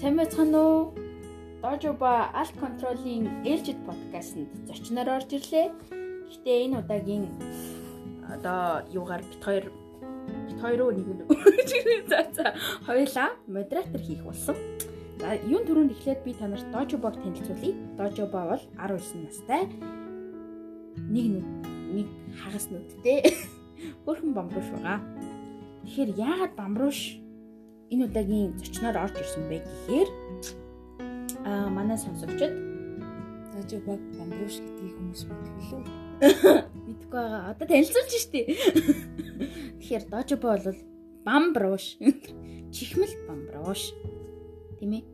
Сайн байцгаана уу? Дожоба Alt Control-ийн ээлжид подкастт зочноор орж ирлээ. Гэтэ энэ удаагийн одоо юугаар бит хоёр бит хоёроо нэг нь за за хоёлаа модератор хийх болсон. За юун түрүүнд эхлээд би танарт Дожобог танилцуулъя. Дожоба бол 19 настай. Нэг нэг хагас нүдтэй хөрхөн бамбууш байгаа. Тэгэхээр яагаад бамбууш энэ удаагийн зочноор орж ирсэн бэ гэхээр аа манай сонсогчд Дажи баг бамбууш гэдгийг хүмүүс мэдгүй лөө. мэдгүй байгаа. Одоо танилцуулж штий. Тэгэхээр дожобо бол бамбрууш. Чихмэл бамбрууш. Тийм ээ.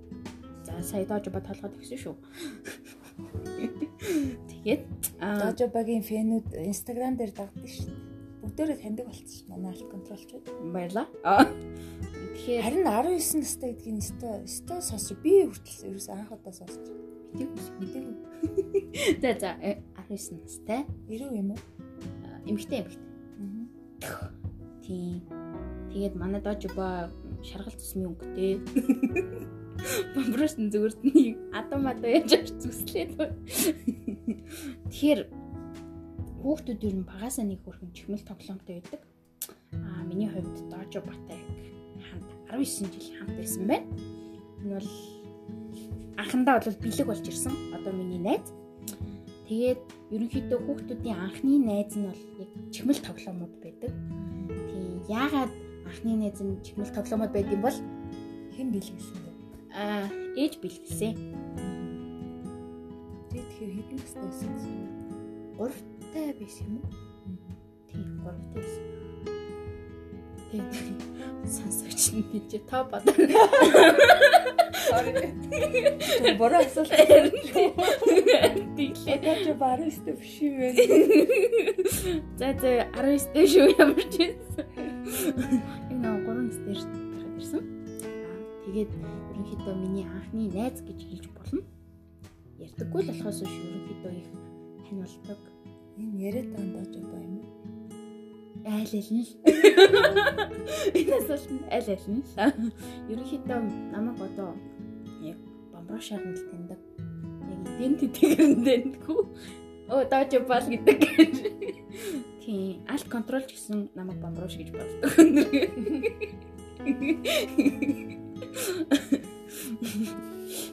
За сая дожобо толгойд өгсөн шүү. Тэгээд Дажи багийн фэнүүд инстаграм дээр дагдаг дээ. Бүгдээрээ таньдаг болчихсон манай алт контролчуд. баярлаа. Тэгэхээр Харин 19 настай гэдгийг өстой өстой сонсч би хүртэл ерөөс анх удаа сонсч мэдээгүй. мэдээгүй. За за э, 19 настай. 90 юм уу? Эмэгтэй эмэгтэй. Аа. Тийм. Тэгээд манай дожобо шаргал цусмын өнгөтэй. Бамбрууш нь зүгээрт нэг адам адаа яаж авч зүслээд. Тэгэхээр хүүхдүүд ер нь багасаа нэг хөрхөн чихмэл тоглоомтой байдаг. Аа миний хувьд дожоботой хамт 19 жил хамт байсан байна. Энэ бол анхандаа бол бэлэг болж ирсэн. Одоо миний найз. Тэгээд ерөнхийдөө хүүхдүүдийн анхны найз нь бол яг чихмэл тоглоомод байдаг. Тийм яагаад анхны найз нь чихмэл тоглоомод байдсан бол Хэн бэлгэлсэн бэ? аа ээж бэлгэлсэн. Тэ тэгэхээр хэдэн настай байсан бэ? 3-тай байсан юм уу? Тийм 3-тай байсан. Тэгээд сонсогч нь би ч та бод. Тэр бороо асуулт. Тэглээ. Дажи баг 19 биш юм бэ? За за 19 дэх шүү ямар ч байсан. Энэ нэг 3 стер гараад ирсэн. Тэгээд ерөнхийдөө миний анхны найз гэж хэлж болно. Ярьдаггүй л болохоос биш ерөнхийдөө их хань болдог. Энэ яриад байгаа дажи баг юм? Айл айл нь л. Энэ асуулт нь айл айл нь л. Ерөнхийдөө намайг одоо яг нь л таньдаг. Яг идентитэйгээр нь таньдаггүй. Оо дож бал гэдэг. Тийм, алт контрол гэсэн намайг бамбууш гэж боддог.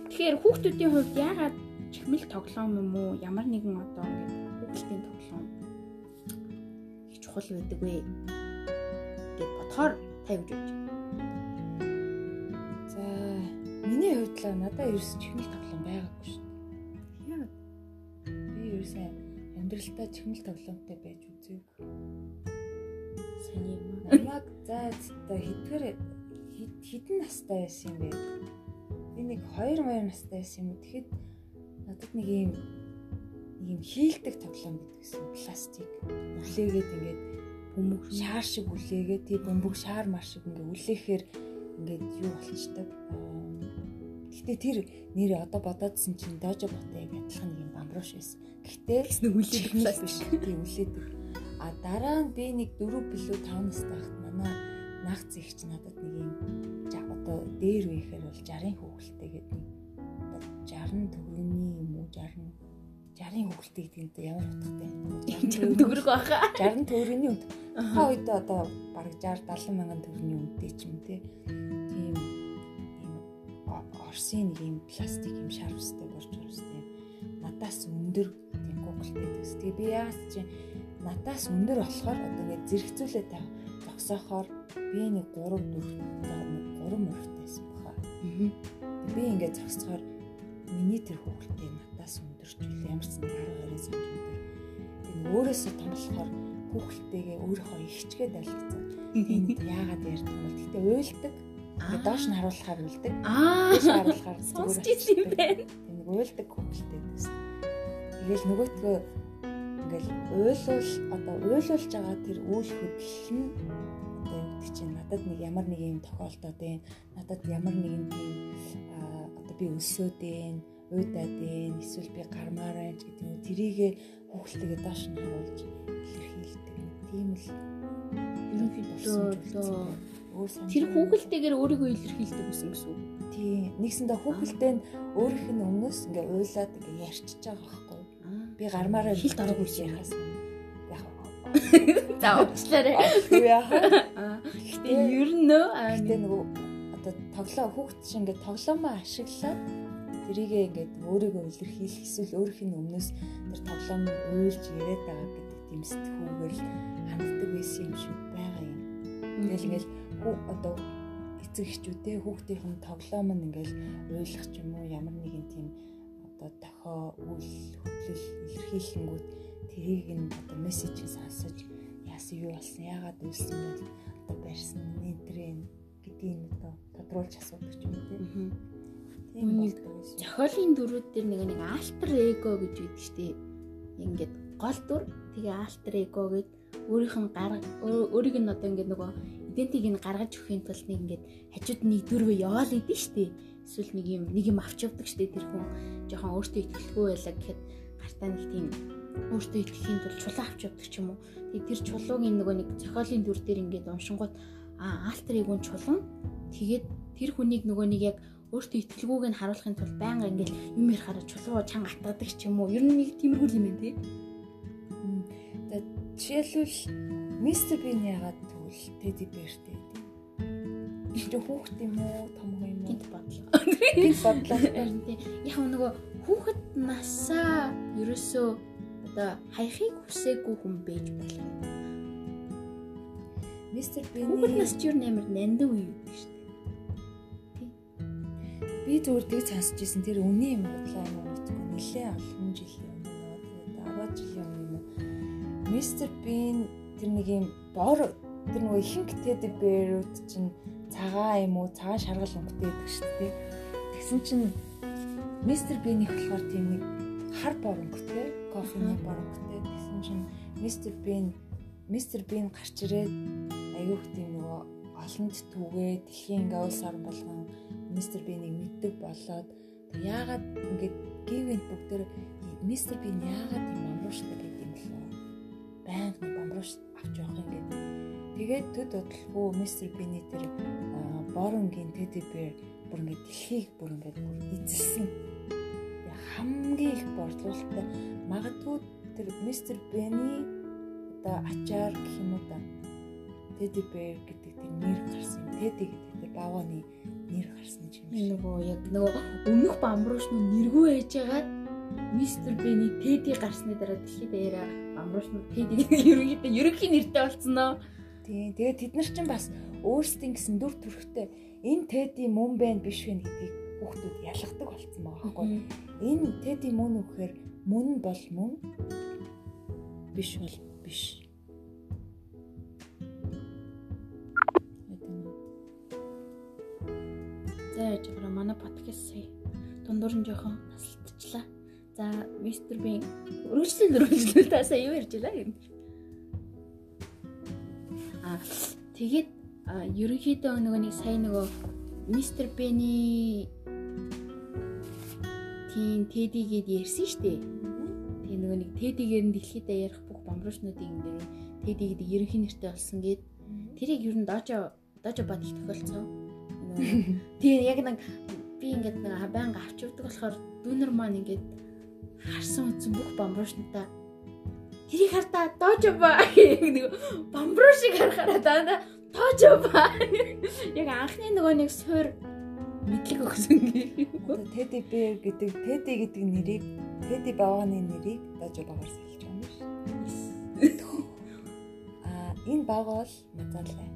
Тэгэхээр хүүхдүүдийн хувьд яагаад чихмэл тоглоом юм уу? Ямар нэгэн одоо ингээд хүүхдийн тоглоом их чухал байдаг вэ? гэд бодохоор та гэж бодож байна? За миний хувьд л надад ерөөс чихмэл тоглоом байгаагүй шүү дээ. Яа, Би ерөөсөө амьдралдаа чихмэл тоглоомтой байж үзээгүй. сайн юм аа. Намайг за за хэдгээр хэд- хэдэн настай байсан юм бэ? Би нэг 2 2 настай байсан юм. Тэгэхэд надад нэг юм юм хийлдэг тоглоом гэдгийгсэн пластик үлээгээд ингээд Бөмбөг шаар шиг үлээгээд тий бөмбөг шаар мар шиг ингээд үлээхээр ингээд юу болчихдог. Гэхдээ тэр нэрээ одоо бодоодсэн чинь дожо ботой адилхан юм бамбрууш байсан. Гэхдээ үлээдэг пластик. Тийм үлээдэг. А дараа нь би нэг 4 билүү 5 настай хахад манай нагц их ч надад нэг юм одоо дээр үехээр бол 60-ын хүүхэлтэй гэдэг нэг одоо 60 төгрөгийн юм уу 60 60-ын хүүхэлтэй гэдэг нь ямар утгатай Чам төгрөг баха. 60 төгрөгийн үнд та үед одоо баг 60 70 мянган төгрөгийн үнэтэй ч юм те тийм Орсын нэг юм пластик юм шарвстай борж орстой надаас өндөр тийм гуглтэй төс. Тэгээ би яас чи надаас өндөр болохоор одоо ингээд зэрэгцүүлээд тав зогсоохоор би нэг 3 4 3 мөрөхтэйсэн баха. Би ингээд зогсохоор миний тэр хүүхдээ надаас өндөрчүүл ямар ч нэг 10 20 см. Тэгээ өөрөөсөө том болохоор хүүхдтэйгээ өөрийнхөө ихчгээд ойлгоцсон. Энд яагаад ярьдаг бол гэтээ уйлдаг. Доош нь харуулахаар уйлдаг. Аа. Харуулахаар Сонсч ирсэн юм байна. Нэг уйлдаг хүүхдтэй төс. Тэгэл нөгөөтгөө ингээл уйлуул одоо уйлуулж байгаа тэр үйл хөдлөл нь одоо юу гэдэг чинь надад нэг ямар нэг юм тохиолдоод байна. Надад ямар нэгэн тийм аа одоо би өсөөд байна, уйдаад байна, эсвэл би гармаарай ч гэдэг юм. Тэрийгэ хүүхдтэйгээ доош нь харуулж илэрхийлдэг. Тийм л Ерөнхийдөө өөр санаж. Тэр хүүхэлтэйгээр өөрийгөө илэрхийлдэг гэсэн үг. тий нэгсэндээ хүүхэлтэй нь өөрийнх нь өмнөөс ингээ уйлаад ингээ ярьчихж байгаа байхгүй. Би гармаараа Хилд ороогүй гэж юм. яхаас. Яг За уучлаарай. Яа. Гэтэ ер нь нөө аа, Гэтэ нөгөө одоо тоглоо хүүхд шиг ингээд тоглоомоо ашиглаад тэрийгээ ингээд өөрийгөө илэрхийлэх эсвэл өөрийнх нь өмнөөс тэр тоглоом уйлж яриад байгаа гэдэг тийм сэтгүүгээр л ханддаг байсан юм шиг байгаа юм. Тэгэл ингээд одоо эцэг эхчүүдээ хүүхдийнх нь тоглоом нь ингээл уйлах ч юм уу ямар нэгэн тийм одоо дохоо үйл хөдлөл илэрхийлэнгүүт тэрийг нь одоо мессежийг сонсож яасан юу болсон яагаад үйлсэн бэ? Одоо барьсан нэнтрэн гэдгийг одоо тодруулж асуудаг юм тийм Үнийг зохиолын дүрүүд дээр нэг нэг альтер эго гэж үүддэг штеп. Ингээд гол дүр тэгээ альтер эго гэд өөрийнх нь гарга өөр- өөрийг нь одоо ингээд нөгөө идентиг нь гаргаж өгөхийн тулд нэг ингээд хажууд нэг дүрвээ яваал идэв штеп. Эсвэл нэг юм нэг юм авч явдаг штеп тэр хүн жоохон өөртөө итгэлгүй байлаа гэхэд гартаа нэг тийм өөртөө итгэхийн тулд чулуу авч явдаг ч юм уу. Тэгээ тэр чулуугийн нөгөө нэг зохиолын дүр дээр ингээд уншингууд а альтер эго нь чулуу тэгээд тэр хүнийг нөгөө нэг яг өөртөө итгэлгүйг нь харуулахын тулд байнга ингээл юм ярихаараа чулуу чанга атгадаг ч юм уу. Ер нь нэг тиймэрхүү юм байна тий. Тэгээд жишээлбэл мистер бин яагаад тэгвэл теди бэртэй. Чи хүүхд юм уу том хүн юм уу? Гинт бодлоо. Гинт бодлоо. Яг нөгөө хүүхэд насаа ерөөсөө одоо хаяхыг хүсээгүй хүн байж болох. Мистер Хүүхэд Бини нас ч нь амар нандин үе юу гэж шүү дээ. Би тэг сонсч ирсэн тэр үний юм бодлоо юм уу мэдгүй нэлээ олон жилийн өмнө тэгээд 10 жилийн өмнө. Мистер Бин тэр нэг юм бор тэр нөгөө ихэнх теди бэрүүд чинь цагаан юм уу цагаан шаргал өнгөтэй байдаг шүү дээ. Тэгсэн чинь мистер Бинийх болохоор тийм нэг хар бор өнгөтэй, кофений бор өнгөтэй. Тэгсэн чинь мистер Бин мистер Бин гарч ирээд аюух тийм нөгөө олонд түгээ дэлхийн ингээ улс орн болгон мистер Бинийг мэддэг болоод яагаад ингээд гівэнд бүгдээр мистер Бин яагаад тийм бамрууштай гэдэг юм болоо. Баян нэг бамруулш авч явах юм гээд. Тэгээд төд бодлого мистер Бини тэр боронгийн теди бэр бүр ингээд дэлхийг бүр ингээд эзэлсэн. Хамгийн их борлуулалттай магадгүй тэр мистер Бини одоо ачаар гэх юм уу да. Теди бэр гэдэг тэр нэр гарсан юм. Теди гэдэг тэр бавааны нэр гарсан юм шиг. Нөгөө яг нөгөө өмнөх бамбрууш нь нэргүй ээжээгээд мистер Бэни Теди гарсны дараа дэлхийд даяараа бамбрууш нь Теди ерөнхийдөө ерөнхий нэртэй болсон нөө. Тийм. Тэгээд тэд нар чинь бас өөрсдийн гэсэн дүр төрхтэй энэ теди мөн байна биш вэ гэдгийг хүүхдүүд ялгадаг болсон байгаа байхгүй. Энэ теди мөн үү гэхээр мөн бол мөн биш бол биш. За яж байгаа манай подкаст сая дундуур нь жоохон тасалдчихлаа. За мистер Бин өргөжлөл өргөжлөл та сая юу ярьж байлаа юм. Аа тэгээд ерөнхийдөө нөгөө нэг сая нөгөө мистер Бэни тийм Тедигээд ярьсан шүү дээ. Тэгээ нөгөө нэг Тедигээр нь дэлхийдээ ярих бүх бомбрушнуудыг ингээд Тедигээд ерөнхий нэртэй болсон гээд тэрийг ер нь дожо дожо бад их тохиолцоо. Тэгээ яг нэг би ингээд нэг байнга авч явдаг болохоор дүүнер маань ингээд харсан үтсэн бүх бомбрушнуудаа тэрийг хартаа доожо ба нэг бомбрушиг харахаараа даа доожо ба яг анхны нөгөө нэг суур мэдлэг өгсөн гээ. Одоо теди бэр гэдэг теди гэдэг нэрийг теди бавааны нэрийг дож багаар сэлж байгаа юм шүү. Аа энэ баг бол мазаалаа.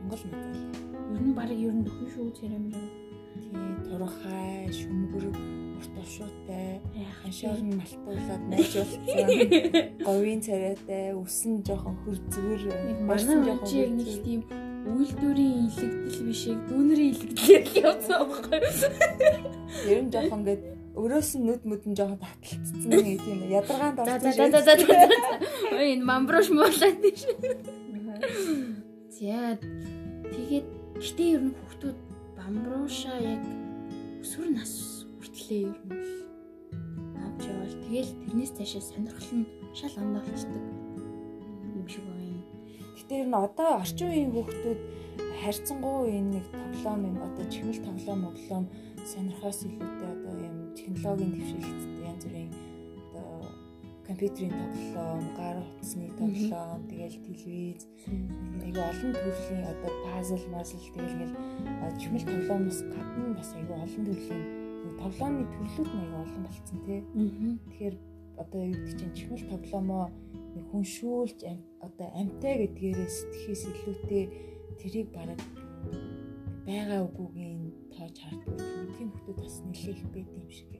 Монгол мазаалаа. Ер нь баг ер нь дөхөн шүү цэрэм. Тий, турхай, шүмгэр, урт овшуутай, Яах ханшаар нь малтуулаад найжуулсан. Говийн царайтай, үсэн жоохон Нэг марсан манай жоохон үчиг нэг тийм үйлдвэрийн илэгдэл биш яг дүүнэрийн илэгдэл явсан байхгүй. Ер нь жоохон ингээд өрөөс нь нүд мүдэн жоохон таталцсан нэг тийм ядаргаанд орсон за за за за. Ой энэ мамброш муулаад тийш. За тэгээд гэтээ ер нь хүүхдүүд бамбрууша яг өсвөр нас хүртлээ ер нь авч явал тэгэл тэрнээс цаашаа сонирхол нь шал ондоолцдог юм шиг байна. Гэтэ ер нь одоо орчин үеийн хүүхдүүд харьцангуй энэ нэг тоглоом юм одоо чихмэл тоглоом моглоом сонирхоос илүүтэй одоо юм технологийн дэвшилттэй янз бүрийн компьютерийн тоглоом, гар утасны тоглоом, тэгэл телевиз айгу олон төрлийн одоо пазл, мазл тэгэл чихмэл тоглоомоос гадна бас айгу олон төрлийн тоглоомны төрлүүд нь айгу олон болцсон тий. Тэгэхээр одоо юу гэдэг чинь чихмэл тоглоомоо нэг хүн шүүлж одоо амтай гэдгээрээ сэтгэхээс илүүтэй тэрийг бараг байгаа үгүйгийн тоож харддаг. Тийм хүмүүс бас нэлээх байд юм шиг.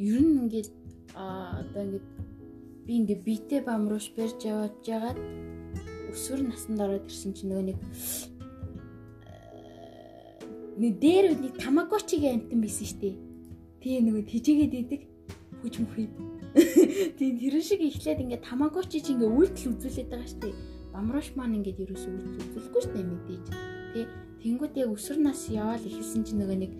Ер нь ингээд а одоо ингээд би ингээд битээ бамруулж барьж яваад жагаад өсвөр насанд ороод ирсэн чинь нөгөө нэг нэг дээр нэг тамагочигийн амтан байсан штэ. Тэгээ нөгөө тижээгээд идэг хүч мөхий. Тийм тэр шиг ихлээд ингээд тамагочи чи ингээд үйлдэл үзүүлээд байгаа штэ. Бамруулш маань ингээд ерөөсөө үйлдэл үзүүлэхгүй штэ мэдээж. Тэ тэнгууд яг өсвөр нас яваал ихэлсэн чинь нөгөө нэг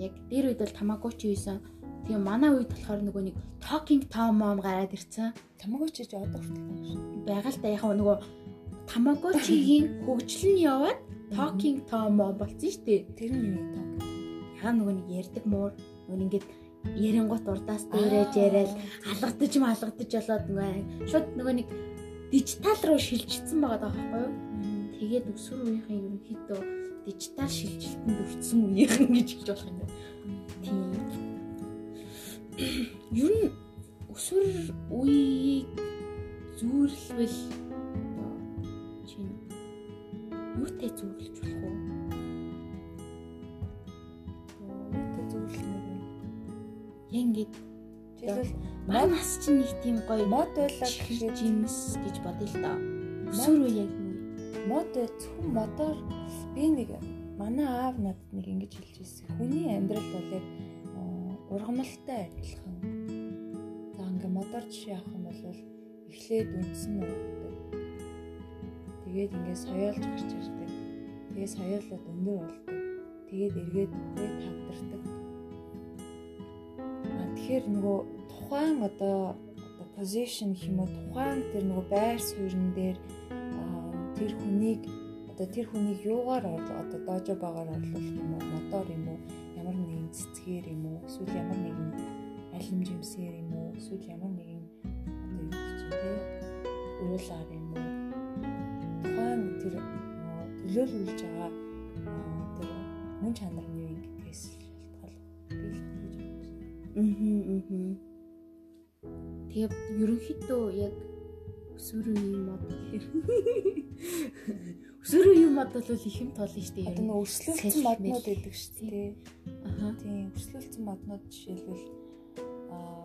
яг дээр үед бол тамагочи байсан. Тэгээ манай үед болохоор нөгөө нэг talking tom mom гараад ирсэн. Тамагочи ч одоо хүртэл байгаа шүү. Байгаа л да яг нөгөө тамагочигийн хөгжил нь яваад talking tom mom болсон шүү дээ. Тэр нь юу talking tom? Яа нөгөө нэг ярддаг муур нөгөө ингээд ярингот урдаас дээрэж яриад алгадаж м алгадаж болоод нөгөө шууд нөгөө нэг дижитал руу шилжчихсэн байгаа даа байхгүй юу? Тэгээд өсвөр үеийнхэн ерөнхийдөө дижитал шилжилтэнд өртсөн үеийнхэн гэж хэлж болох юм байна. Тийм. Ер нь өсвөр үеийг зүүрлвэл чинь юутай зүүрлэж болох вэ? Юутай зүүрлэх юм яг ингээд мод нас чинь нэг тийм гоё мод байлаа гэхэд жимс гэж бодъё л доо. Өсвөр үе яг мод зөвхөн модоор би нэг манай аав надад нэг ингэж хэлж ирсэн. Хүний амьдрал бол яг ургамалтай адилхан. За ингээ модоор жишээ авах юм бол эхлээд үндсэн нуудаг. Тэгээд ингээ соёолж гарч ирдэг. Тэгээд соёолоод өндөр болдог. Тэгээд эргээд үхээ тавдардаг. А тэгэхээр нөгөө тухайн одоо одоо position уу тухайн тэр нөгөө байр суурин дээр тэр хүнийг одоо тэр хүнийг юугаар одоо доожо багаар орлуулах юм уу мотор юм уу нэгэн цэцгээр юм уу? Эсвэл ямар нэгэн алим жимсээр юм уу? Эсвэл ямар нэгэн одоо юу гэж чинь те? Уулаар юм уу? Тухайн тэр төлөөлүүлж байгаа тэр мөн чанар нь юу ингэдгээс шалтгаал би л гэж Аа. Тэгээд ерөнхийдөө яг өсвөр үеийн мод өсвөр үеийн мод бол ихэм толно шүү дээ. Одоо нөө өрслөлтсөн моднууд гэдэг шүү дээ. Тийм өрслөлтсөн моднууд жишээлбэл аа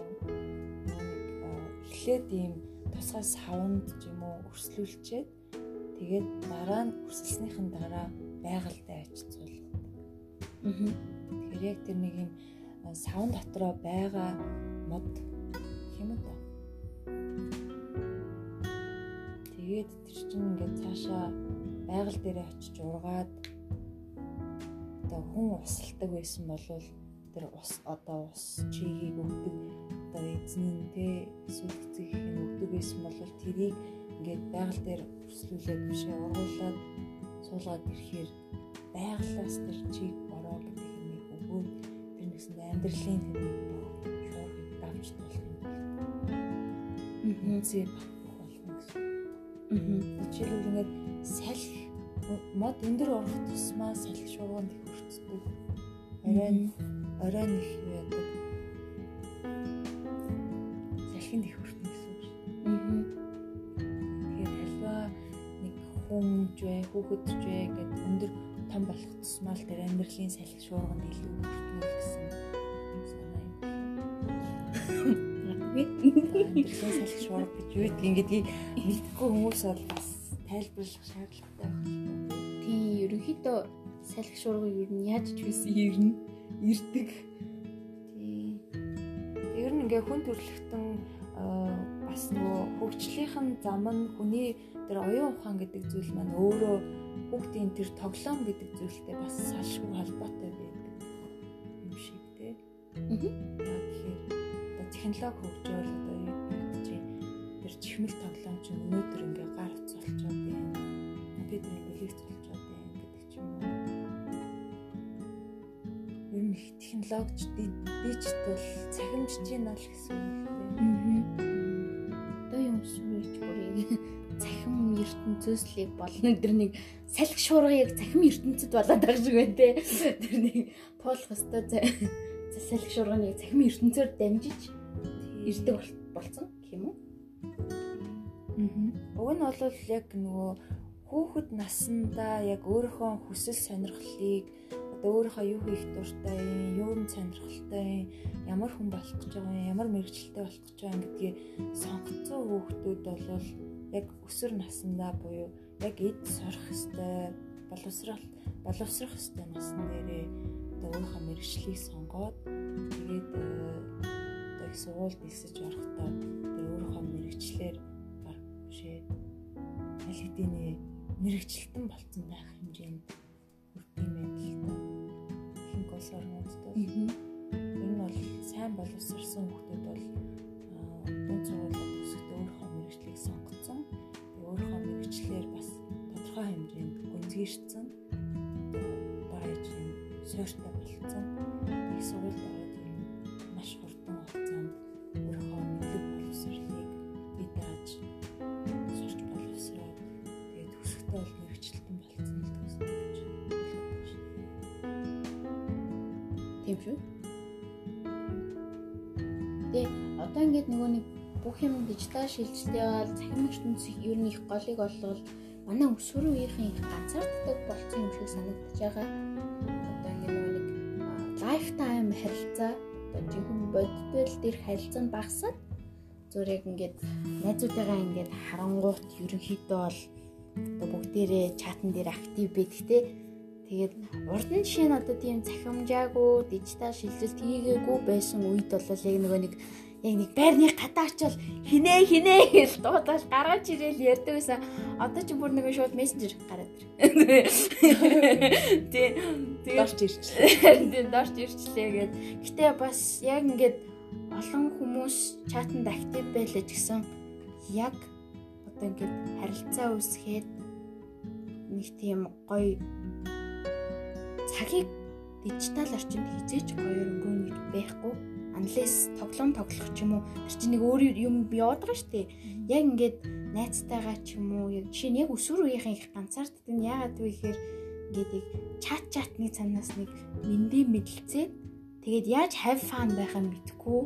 эхлээд ийм тусгай савнд юм уу өрслүүлчихэд тэгээд дараа нь өрсөлснийхэн дараа байгальтай очицуулдаг. Аа. Тэгэхээр яг тэр нэг юм савн дотроо байгаа мод юм та. Тэгээд тэр чинь ингээд цаашаа байгаль дээрээ очиж ургаад одоо хүн усалдаг байсан бол тэр ус одоо ус чигийг өгдөг одоо эзэн нь те эсвэл эцэг их нь өгдөг байсан бол тэрийг ингээд байгаль дээр өрслүүлээд бишээ ургуулад суулгаад ирэхээр байгалаас тэр чиг бороо гэдэг юм өгөөд тэр нэгсэнд амьдралын тэр шуургыг давж болох юм үнцээ болох болно гэсэн. Жишээлбэл ингээд салхи мод өндөр орох тусмаа салхи шуурганд. Оройн оройн их яадаг. Салхинд их өртнө гэсэн үг шүү. Аа. Тэгэхээр альва нэг хүмж бай, хүүхэд ч бай гэдэг өндөр том болох тусмаа л тэр амьдралын салхи шуурганд илүү өртнө гэсэн санаа юм. Амьдралын салхи шуурга гэж юу гэдгийг мэдхгүй хүмүүс бол бас тайлбарлах шаардлагатай байна. Тийм ерөнхийдөө салхи шуургыг ер нь яаж ч биш ирнэ ирдэг. Тий. Ер нь ингээ хүн төрлөختөн бас нөгөө хөгжлийнхэн зам нь хүний тэр оюун ухаан гэдэг зүйл маань өөрөө хүүхдийн тэр тоглоом гэдэг зүйлтэй бас салшгүй холбоотой байдаг юм шиг тий. Аа. Тэгэхээр одоо технологи хөгжөөл одоо юу гэж тэр чихмэл тоглоом чинь өнөөдөр ингээ гар утас болчиход байна. технологич дижитал цахимжиж байна л гэсэн үг тийм. Одоо юм сүрэж бүрийг цахим ертөнцөөслийг болно тэр нэг салхи шуургыг цахим ертөнцид болоод байгаа шиг байна те. Тэр нэг туулах хэвээр салхи шуурганы цахим ертөнцөөр дамжиж ирдэг болцсон гэх юм уу? Уг нь бол яг нөгөө хүүхэд наснда яг өөрийнхөө хүсэл сонирхлыг өөрийнхөө юу хийх дуртай юм, юу нь сонирхолтой юм, ямар хүн болох гэж байгаа юм, ямар мэрэгчлээ болох гэж байгаа гэдгийг сонгоцсон хүүхдүүд бол яг өсвөр насндаа буюу яг эд сурах хэвээр боловсрал боловсрох хэвээр насн дээрээ одоо өөрийнхөө мэрэгчлийг сонгоод тэгээд одоо их сургуульд нисэж орохдоо өөрийнхөө мэрэгчлэр бишээ аль хэдийн мэрэгчлэлтэн болцсон байх хэмжээнд хүрдэм улс орнуудад. Тэр нь бол сайн боловсрсан хүмүүс бол дунд сургуулиуд төгсөхдөө өөрийнхөө мэрэгчлийг сонгоцсон. Өөрийнхөө мэрэгчлэр бас тодорхой хэмжээнд гүнзгийшсэн. Барайж юм суурьтай болцсон. Их сургуульд Тийм шүү. Тэгээ одоо ингээд нөгөө нэг бүх юм дижитал шилжилттэй бол цахим ертөнцийн ер нь их голыг олвол манай өсвөр үеийнхэн их ганцаарддаг болсон юм шиг санагдаж байгаа. Одоо ингээд нөгөө нэг lifetime харилцаа одоо жинхэнэ бодитбол дээр харилцаа нь багасаад зүгээр яг ингээд найзуудтайгаа ингээд харангуут ерөнхийдөө бол одоо бүгдээрээ чатан дээр актив байдаг те Тэгээд урд нь жишээ нь одоо тийм цахимжаагүй дижитал шилжилт хийгээгүй байсан үед бол яг нөгөө нэг яг нэг байрны гадаачвал хинээ хинээ гэж дуудаж гаргаж ирээл ярьдаг байсан. Одоо ч бүр нөгөө шууд мессенжер гараад ир. Тий. Тэгээд дорч ирчлээ. Тий, дорч ирчлээ гэд. Гэтэ бас яг ингээд олон хүмүүс чатанд актив байлаа гэсэн яг одоо ингээд харилцаа үүсгээд нэг тийм гоё цагийг дижитал орчинд хизээч гоёор өнгөрнө гэж байхгүй. Unless тоглоом тоглох ч юм уу тэр чинь нэг өөр юм яваад байгаа шүү дээ. Яг ингээд найзтайгаа ч юм уу яг жишээ нь яг өсвөр үеийнхэн их ганцаарддаг нь яагаад вэ гэхээр ингээд яг чат чатны цанаас нэг мэндээ мэдлцээ тэгээд яаж have fun байхаа мэдгүй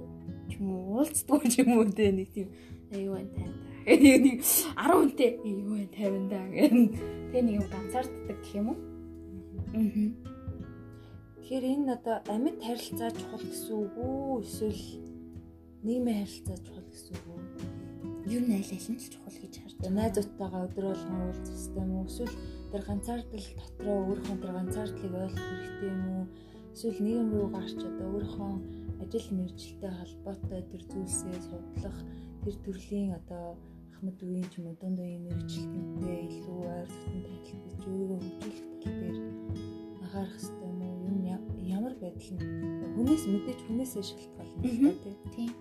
ч юм уу уулздгүй ч юм уу дээ нэг тийм аюу байна тань та. Нэг 10 хүнтэй аюу байна 50 да гэх. Тэгээ нэг юм ганцаарддаг гэх юм уу? Аа. Тэгэхээр энэ одоо амьд харилцаа чухал гэсэн үг үү? Эсвэл нийгмийн харилцаа чухал гэсэн үг үү? Юу нь аль аль нь ч чухал гэж харж байна. Найзуудтайгаа өдөр болгон уулзах хэрэгтэй юм уу? Эсвэл тэр ганцаардал дотроо өөрийнхөө тэр ганцаардлыг ойлгох хэрэгтэй юм уу? Эсвэл нийгэм рүү гарч одоо өөрийнхөө ажил мэргэжилтэй холбоотой тэр зүйлсээ судлах тэр төрлийн одоо ахмад үеийн ч юм уу дунд үеийн мэргэжилтэнтэй илүү ойр дотн тайлбарлаж өөрийгөө хөгжүүлэх тал дээр анхаарах хэрэгтэй ямар байдал нь хүнээс мэдээж хүнээсээ шалтгаална л та тийм.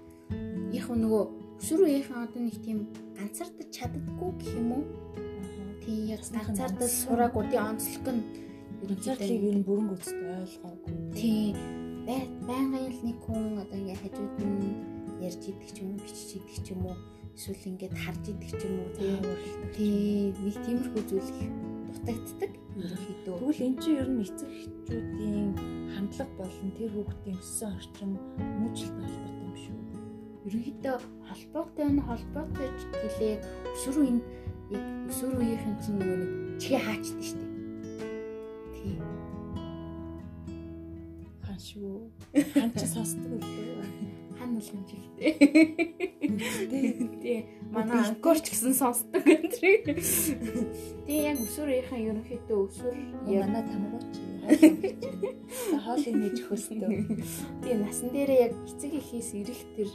Яг нөгөө өсвөр үеийнхэн одоо нэг тийм ганцаардаж чаддаггүй гэх юм уу? Тийм яг ганцаардаж сураагүй тийм онцлог нь ганцаардлыг ер нь бүрэн гүйцэд ойлгоогүй. Тийм. Байнгын л нэг хүн одоо ингээ хажууд нь ярьж идэг ч юм уу, бичиж идэг ч юм уу, эсвэл ингээд харж идэг ч юм уу тийм. Тийм. Нэг тиймэрхүү зүйл их дутагддаг. Тэгвэл эн чинь ер нь эцэг эхчүүдийн хандлага болон тэр хүүхдийн өссөн орчин муучлалтай холбоотой юм шүү. Ерөнхийдөө холбоотой нь холбоотой ч гэлээ өсвөр үеийн яг өсвөр үеийнхэн чинь нөгөө нэг чигээ хаачдаг шүү дээ. Тийм. Хаан шүү. Хаан ч сонсдог үлээ хан болгон жилтэй. Тий. Манай анкорч гэсэн сонсдог энэ. Тий яг өсвөрийнхэн ерөнхийдөө өсвөр манай тамгууч. Хоолыг нээж хөстөө. Тий насан дээрээ яг эцэг эхээс ирэх тэр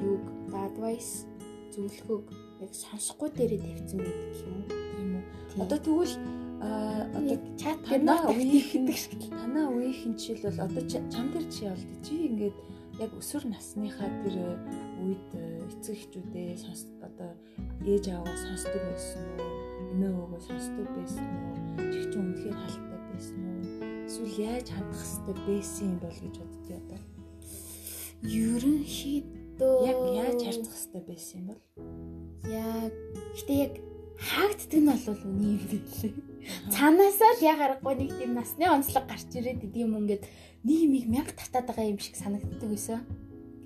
юуг advice зөвлөхөг яг сонсохгүй дээрээ тавьсан байдаг юм? Тийм үү. Одоо тэгвэл а одоо чат танаа үеийнхэн танаа үеийнхэн жишээл бол одоо чам дээр чи болд чи ингээд яг өсвөр насныхаа тэр э, үед э, эцэг эхчүүдээ сонс одоо ээж аваа сонсдог байсан уу? Эмээ өвгөө сонсдог байсан уу? Чинь үнэхээр халтай байсан уу? эсвэл яаж хандах хэвээр байсан юм бол гэж боддгоо одоо. Ерөнхийдөө Яг яаж хандах хэвээр байсан юм бол? яг гэтээ яг хаагддаг нь бол үний юм билээ. Цаанаасаа л яг аргагүй нэг тийм насны онцлог гарч ирээд идэм юм ингээд их мянга татаад байгаа юм шиг санагддаг байсан.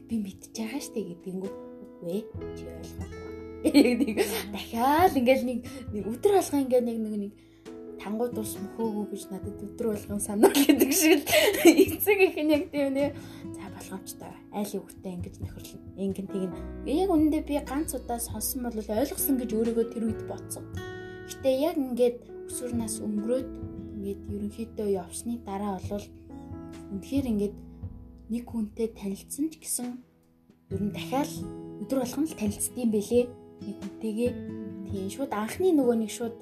Би мэдчихэж байгаа штэ гэдгийгүүд үгүй ээ чи ойлгоогүй. Нэг дахиад ингээд нэг өдөр алга ингээд нэг нэг нэг тангууд ус мөхөөгөө гэж надад өдөр болгон санаа гэдэг шиг эцэг их нь яг тийм нэ за болгоомжтой айл үгтэй ингэж нөхөрлөн ингэн тэгнэ яг үнэндээ би ганц удаа сонсон бол ойлгосон гэж өөрийгөө тэр үед бодсон гэтээ яг ингээд өсвөр нас өнгөрөөд ингээд ерөнхийдөө явсны дараа бол үнэхээр ингээд нэг хүнтэй танилцсан ч гэсэн ер нь дахиад өдөр болгон л танилцдсан байлээ нэг хүнтэйгээ тийм шууд анхны нөгөө нэг шууд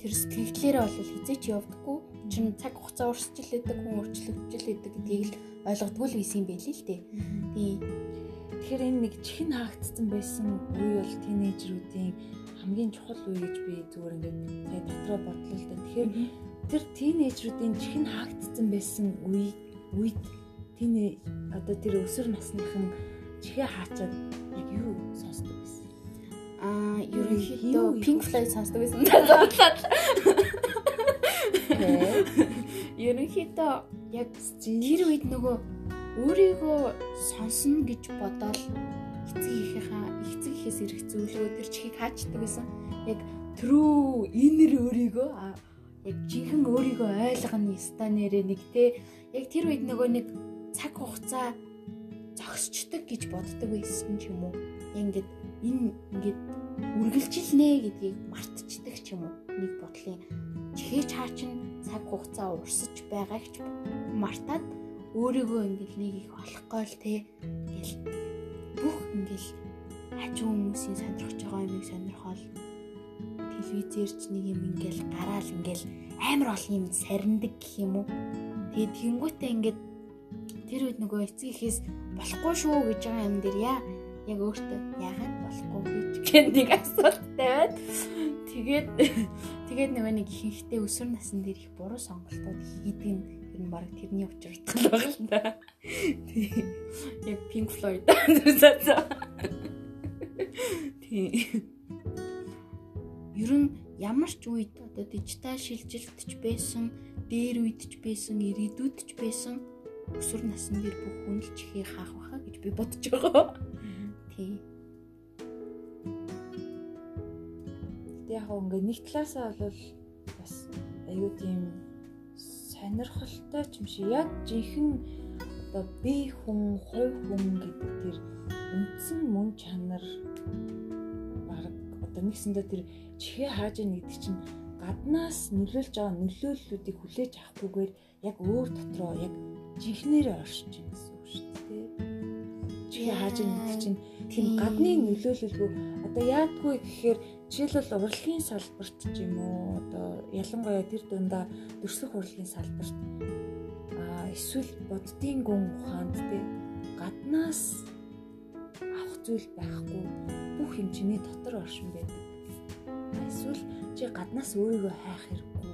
тэр сэтгэлдлээрээ бол хизээч явдаггүй чин цаг хугацаа урсчил байдаг хүн өөрчлөгдөж байдаг гэдгийг л ойлгодгүй л байсан юм байл л дээ. Тий. Тэгэхээр энэ нэг чихэн хаагдсан байсан үе бол тинейжрүүдийн хамгийн чухал үе гэж би зүгээр ингээд дотроо бодлоо л да. Тэгэхээр тэр тинейжрүүдийн чихэн хаагдсан байсан үе үед тиней одоо тэр өсвөр насныхан чихээ хаачаад яг юу сонсдог байсан? Аа, ерөнхийдөө Pink Floyd сонсдог байсан. Ерөнхийдөө яг тэр үед нөгөө өөрийгөө сонсно гэж бодоод эцэг ихийнхаа эцэг ихээс ирэх зүйлөө тэр чихийг хаачдаг байсан. Яг true inner өөрийгөө яг жинхэнэ өөрийгөө ойлгоно станерээ нэг те яг тэр үед нөгөө нэг цаг хугацаа зогсчдөг гэж боддог байсан ч юм уу. Ингээд энэ ингээд үргэлжилнэ гэдгийг мартчихдаг ч юм уу. Нэг бодлын чихээ чаа чин цаг хугацаа урсаж байгаагч мартаад өөрийгөө ингээл нэг их олохгүй л те ингээл бүх ингээл хажуу хүмүүсийн сонирхож байгаа юмыг сонирхол телевизээр ч нэг юм ингээл гараал ингээл амар олон юм сарндаг гэх юм уу тэгээд тэгэнгүүтээ ингээд тэр үед нөгөө эцэг ихээс болохгүй шүү гэж байгаа юм дээр яа яг өөртөө яагаад болохгүй гэж гэх нэг асуулт тавиад тэгээд тэгээд нөгөө нэг ихэнхдээ өсвөр насн дээр их буруу сонголтууд хийдэг нь ер нь баг тэрний учирдах л байгаа л да. Яг Pink Floyd зүсэцээ. Тий. Ер нь ямар ч үед одоо дижитал шилжилт ч байсан, дээр үед ч байсан, ирээдүйд ч байсан өсвөр насн дээр бүх хүн л чихээ хаах байхаа гэж би бодож байгаа. Тий. Яг ингээ нэг талаасаа бол бас аюу тийм сонирхолтой юм шиг яг жинхэнэ одоо би хүн, хувь хүн гэдэг тэр үндсэн мөн чанар баг одоо нэгсэндээ тэр чихээ хааж яах гэдэг чинь гаднаас нөлөөлж байгаа нөлөөллүүдийг хүлээж авахгүйгээр яг өөр дотроо яг жинхнэрээ оршиж байна гэсэн үг шүү дээ. Чихээ хааж яах гэдэг чинь тийм гадны нөлөөлөлгүй одоо яадгүй гэхээр жишээлбэл урлагийн салбарт ч юм уу одоо ялангуяа тэр дундаа дөрслөх урлагийн салбарт а эсвэл боддгийн гүн ухаанд те гаднаас авах зүйл байхгүй бүх чиний дотор оршин байдаг. Эсвэл чи гаднаас өөрийгөө хайх хэрэггүй.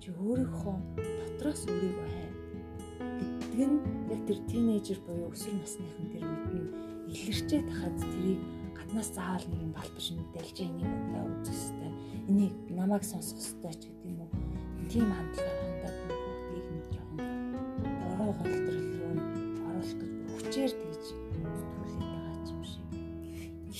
Чи өөрийнхөө дотроос өөрийгөө хай. Гэдэг нь яг тэр тинейжер буюу өсвөр насныхан тэр үед нь илэрчээд хаад тэрийг гаднаас заавал нэг юм балбарш мэдээлж энийг одоо үзэх хэрэгтэй. Энийг намайг сонсох хэрэгтэй ч гэдэг юм уу. Тийм хандлага хандаад бүгдийг нэг жоохон дорой голдрол руу оруулах гэж хүчээр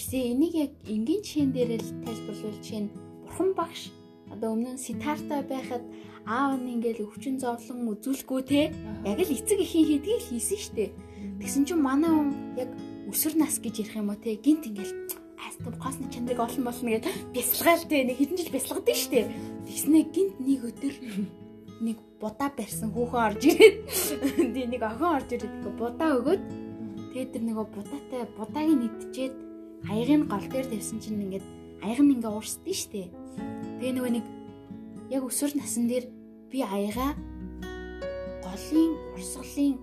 Гэхдээ энийг яг энгийн чин дээр л тайлбарлуул чинь бурхан багш одоо өмнө нь ситарта байхад аав нь ингээл өвчин зовлон үзүүлэхгүй те. Яг л эцэг эхийн хийдгийг л хийсэн штэ. Тэгсэн чинь манай хүн яг өсвөр нас гэж ярих юм уу те. Гинт ингээл астав госны чандрыг олон болно гэж бясалгаал те. Нэг хэдэн жил бясалгадаг штэ. Тэгснэ гинт нэг өдөр нэг будаа барьсан хүүхэн орж ирээд. Тий нэг охин орж ирээд будаа өгөөд. Тэгээд тэр нөгөө будаатай будааг нь идчихэд аягийн гол дээр тавьсан чинь ингээд аяг нь ингээ уурсдээ штэ тэгээ нөгөө нэг яг өсвөр насан дээр би аяга голын урсгалын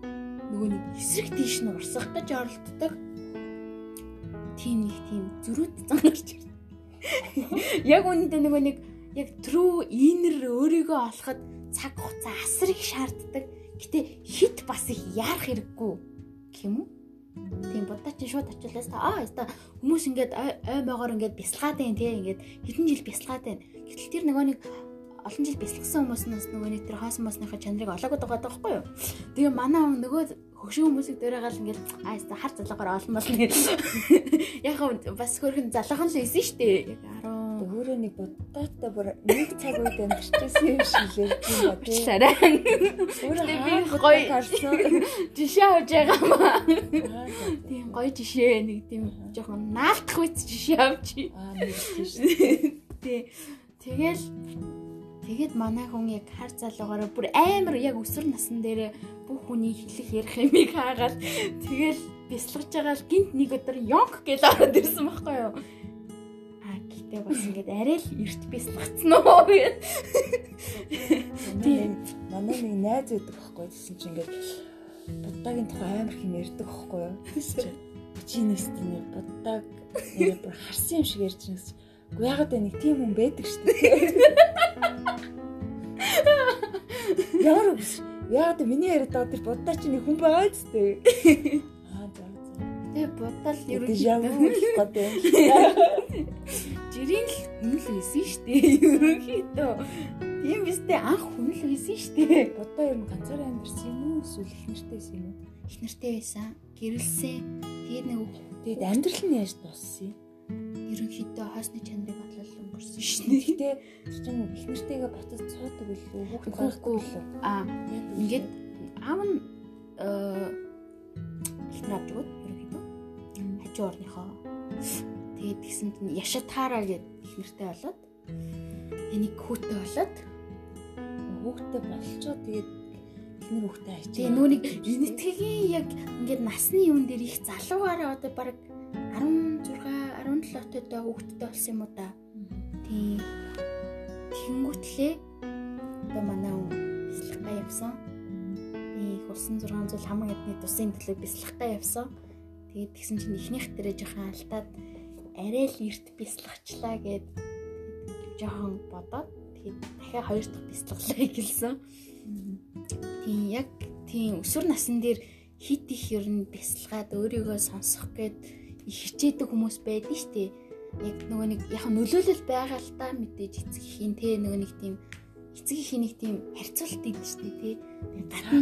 нөгөө нэг эсрэг тийш нь урсгах гэж оролддог тийм нэг тийм зөрүүд зангарч ирсэн. Яг үүндээ нөгөө нэг яг true inner өөрийгөө олоход цаг хугацаа асар их шаарддаг. Гэтэ хит бас их яарах хэрэггүй юм уу? Тийм будаа чи шууд очилаас та аа яста хүмүүс ингээд ой могоор ингээд бясалгаад байна тий ингээд хэдэн жил бясалгаад байна. Гэтэл тэр нөгөө нэг олон жил бясалгсан хүмүүснээс нөгөө нэг тэр хоосон мосныхаа чанарыг олоогүй байгаа байхгүй юу? Тэгээ манай нөгөө хөгшин хүмүүсийг дөрөөгал ингээд аа яста хар залгаагаар олон болно. Яг бас хөрхэн залгахан л исэн штэ. Яг 10 өөрөө нэг бодтоотой бүр нэг цаг үед амьдчихсэн юм шиг л юм ба тий. Сарай. Өөрөө би гоё. Жишээ авч байгаа маа. Тийм гоё жишээ нэг тийм жоохон наалтах үйт жишээ авчи. Аа нэг тийм. Тий. Тэгэл Тэгэд манай хүн яг хар залуугаараа бүр амар яг өсвөр насн дээр бүх хүний хэлэх ярих юмыг хаагаад тэгэл бясалгаж байгаа л гинт нэг өдөр ёнк гэж ороод ирсэн байхгүй юу Гэтэ бас ингээд арай л эрт бясалгацсан уу гэд. Тийм. Манай нэг найз өгдөг байхгүй гэсэн чинь ингээд буддагийн тухай амар хэм ярьдаг байхгүй юу? Чи нэстэн нэр буддаг нэр бүр харсан юм шиг ярьж байгаа гэсэн. Уу ягаад вэ нэг тийм хүн байдаг шүү дээ. Ямар үгүй. Ягаад миний яриад байгаа тэр буддаа чи нэг хүн байгаа ч дээ. Тэгээ бодол ерөнхийдөө жирийн л хүн л байсан шүү дээ. Ерөнхийдөө тийм бистэй анх хүн л байсан шүү дээ. Бодоо ер нь ганцаараа амьдэрсэн юм уу эсвэл их нэртэй байсан юм уу? Их нэртэй байсан. Гэрэлсэн. Тэгээд нэг тэгээд амьдрал нь яаж дууссан юм? Ерөнхийдөө хаасны чанарыг бодлол өнгөрсөн шүү дээ. Гэтэ чинь их нэртэйгээ ботод цуудаг билүү? Хүүхэд байхгүй билүү? Аа ингээд аав нь их нэр авч өгöd хажуу орныхоо тэгээд тэгсэнд нь Яшатара гэдэг их нэртэй болоод энийг хүүтэй болоод хүүхдэд болчоо тэгээд эхнэр хүүхдэд ачаа. Тэгээ нүуник нэтгийн яг ингээд насны юм дээр их залуугаараа одоо баг 16 17 отойтой хүүхдэд болсон юм уу да. Тийм. Тэнгүүтлээ одоо манай бяцлагтаа явсан. Их усан 600 хамаг эдний тусын төлөө бяцлагтаа явсан. Тэгээд тэгсэн чинь ихнийх дээрээ жоохон алдаад арай л эрт бясалгачлаа гэд жоохон бодоод тэгээд дахиад хоёр дахь бясалгалаа эхэлсэн. Тийм яг тийм өсвөр насн дээр хит их ер нь бясалгаад өөрийгөө сонсох гээд их хичээдэг хүмүүс байдаг шүү дээ. Яг нөгөө нэг яг нөлөөлөл байгаа л та мэдээж эцэг ихийн те нөгөө нэг тийм эцэг ихийн нэг тийм харьцуулт идэв шүү дээ тий. Гадна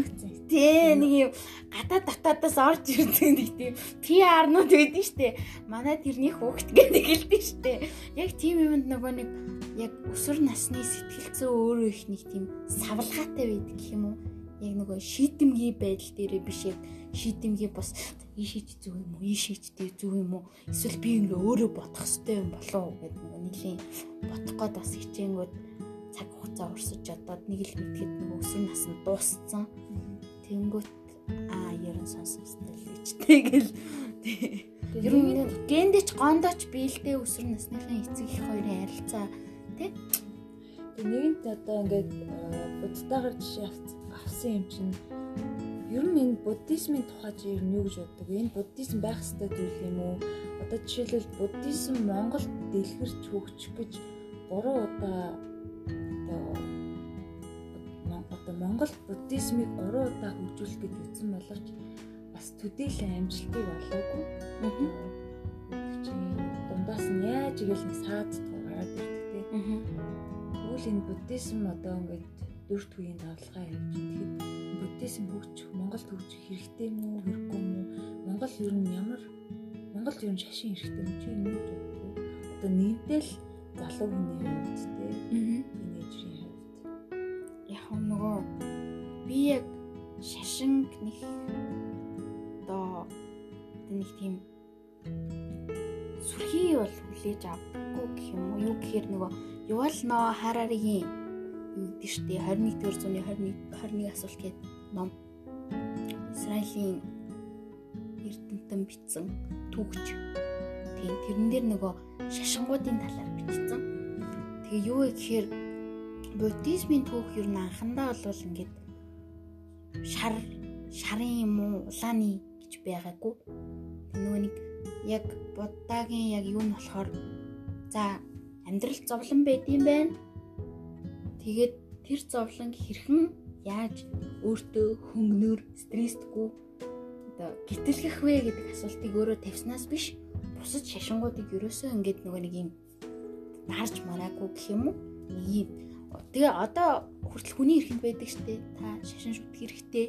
тий нэг юм гадаа татаадаас орж ирдэг нэг тийм PR-нууд байдаг дээ. Манай тэрний хөөхт гэдэг хэлдэг дээ. Яг тийм юмд нөгөө нэг яг өсвөр насны сэтгэл зүй өөрөө их нэг тийм савлгаатай байдаг гэх юм уу? Яг нөгөө шийдэмгий байдал дээрээ биш яг шийдэмгий бас ийшээж зүг юм уу ийшээжтэй зүг юм уу эсвэл би ингээ өөрөө бодох хэрэгтэй юм болов уу гэдэг нөгөө нэлийн бодох гээд бас хичээнгүүд цаг хугацаа урсаж одоод нэг л мэдхэд нэг өсвөр наснд дууссан. Тэнгүүт аа ерөн сонсон стилчтэй гэл. Ер нь гэндэч гондоч биэлдээ өсвөр насныхын эцэг их хоёрын харилцаа тий. Нэгэнт одоо ингээд буддаагаар жишээ авсан юм чинь ер нь энэ буддизмын тухай чи ер нь юу гэж боддог? Энэ буддизм байх ёстой зүйл юм уу? Одоо жишээлбэл буддизм Монголд дэлгэрч хөгжих гэж 3 удаа одоо Монгол буддизмыг 3 удаа хөгжүүлэх гэж үзсэн боловч бас төдийлөн амжилтыг олоогүй. Дундаас нь яаж игээл нэг саад гараад ирдэг те. Тэгвэл энэ буддизм одоо ингээд дөрөвт үеийн давлгаа явж тэгэхэд буддизм хөгжих Монголд хөгжих хэрэгтэй уу хэрэггүй уу? Монгол ер нь ямар Монгол ер нь шашин хэрэгтэй боддог? Одоо нийтдэл залуу хүний хувьд те. Тинейжрийн нөгөө би яг шашинг нэг одоо нэг тийм сүрхий бол хүлээж авдаггүй гэх юм уу? Юу гэхээр нөгөө ювал нөө хараригийн юу гэдэг штэ 21-р зууны 21 21 асуулт гэдэг ном. Израилийн эрдэмтэн бичсэн түүхч тийм тэрэн дээр нөгөө шашингуудын талаар бичсэн. Тэгээ юу вэ гэхээр буддизмын түүх ер нь анхандаа бол ингээд шар шарын юм уу улааны гэж байгаагүй. Нөгөө нэг яг буддагийн яг юу нь болохоор за амьдрал зовлон байдсан байна. Тэгээд тэр зовлон хэрхэн яаж өөртөө хөнгөнөр стресстгүй одоо гэтлэх вэ гэдэг асуултыг өөрөө тавьснаас биш бусад шашингуудыг ерөөсөө ингээд нөгөө нэг юм харж мараагүй гэх юм уу юм тэгээ одоо хүртэл хүний эрхэнд байдаг штэ. Та шашин шүтэх хэрэгтэй.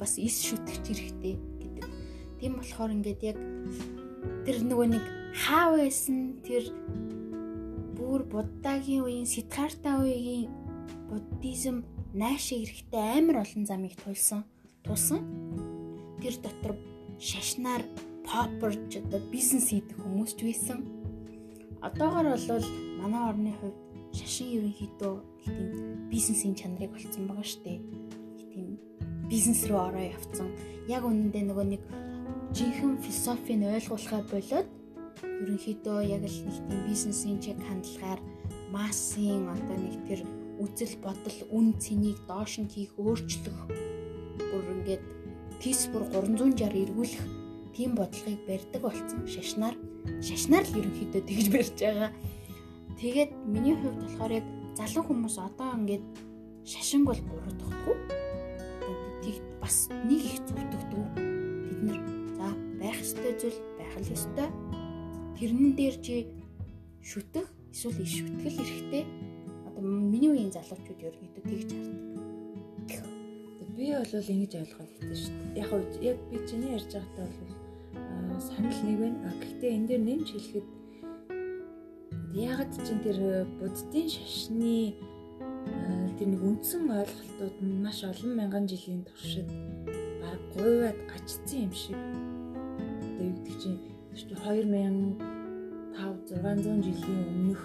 Бас ис шүтгэж хэрэгтэй гэдэг. Тийм болохоор ингээд яг тэр нөгөө нэг хаа байсан тэр бүр буддагийн үеийн сидхарта үеийн буддизм наашиг эрэхтэй амар олон замыг тулсан тулсан. Тэр дотор шашнаар попперч одоо бизнес хийдэг хүмүүс ч байсан. Одоогор бол манай орны хувьд шашин ерөнхийдөө тийм бизнесийн чанарыг олцсон байгаа шүү дээ тийм бизнес руу ороо явцсан. Яг үнэндээ нөгөө нэг жинхэнэ философийг ойлгуулахаа болоод ерөнхийдөө яг л нэг тийм бизнесийн чиг хандлагаар массын одоо нэг тэр үзэл бодол үн цэнийг доош нь хийх өөрчлөх бүр ингээд тийс бүр 360 эргүүлэх тийм бодлогыг барьдаг болсон. Шашнаар шашнаар л ерөнхийдөө тэгж барьж байгаа. Тэгээд миний хувьд болохоор яг залуу хүмүүс одоо ингээд шашинг бол буруу тогтгүй. Тэг бас нэг их зүвтгдэг. Бид нэр за байх ёстой зүйл байх л ёстой тэрнэн дээр чи шүтэх эсвэл иш шүтгэл эрэхтэй одоо миний үеийн залуучууд ерөнхийдөө тэгж хардаг. Би бол ингэж ойлгоод идэв шүү дээ. Яг яг би чиний ярьж байгаатай бол санал нэг байна. Гэхдээ энэ дээр нэмж хэлэхэд ягаад чин тэр буддийн шашны тэр нэг үндсэн ойлголтууд нь маш олон мянган жилийн туршид баг гуйваад гачцсан юм шиг. Одоо юу гэдэг чинь 2000 5 600 жилийн өмнөх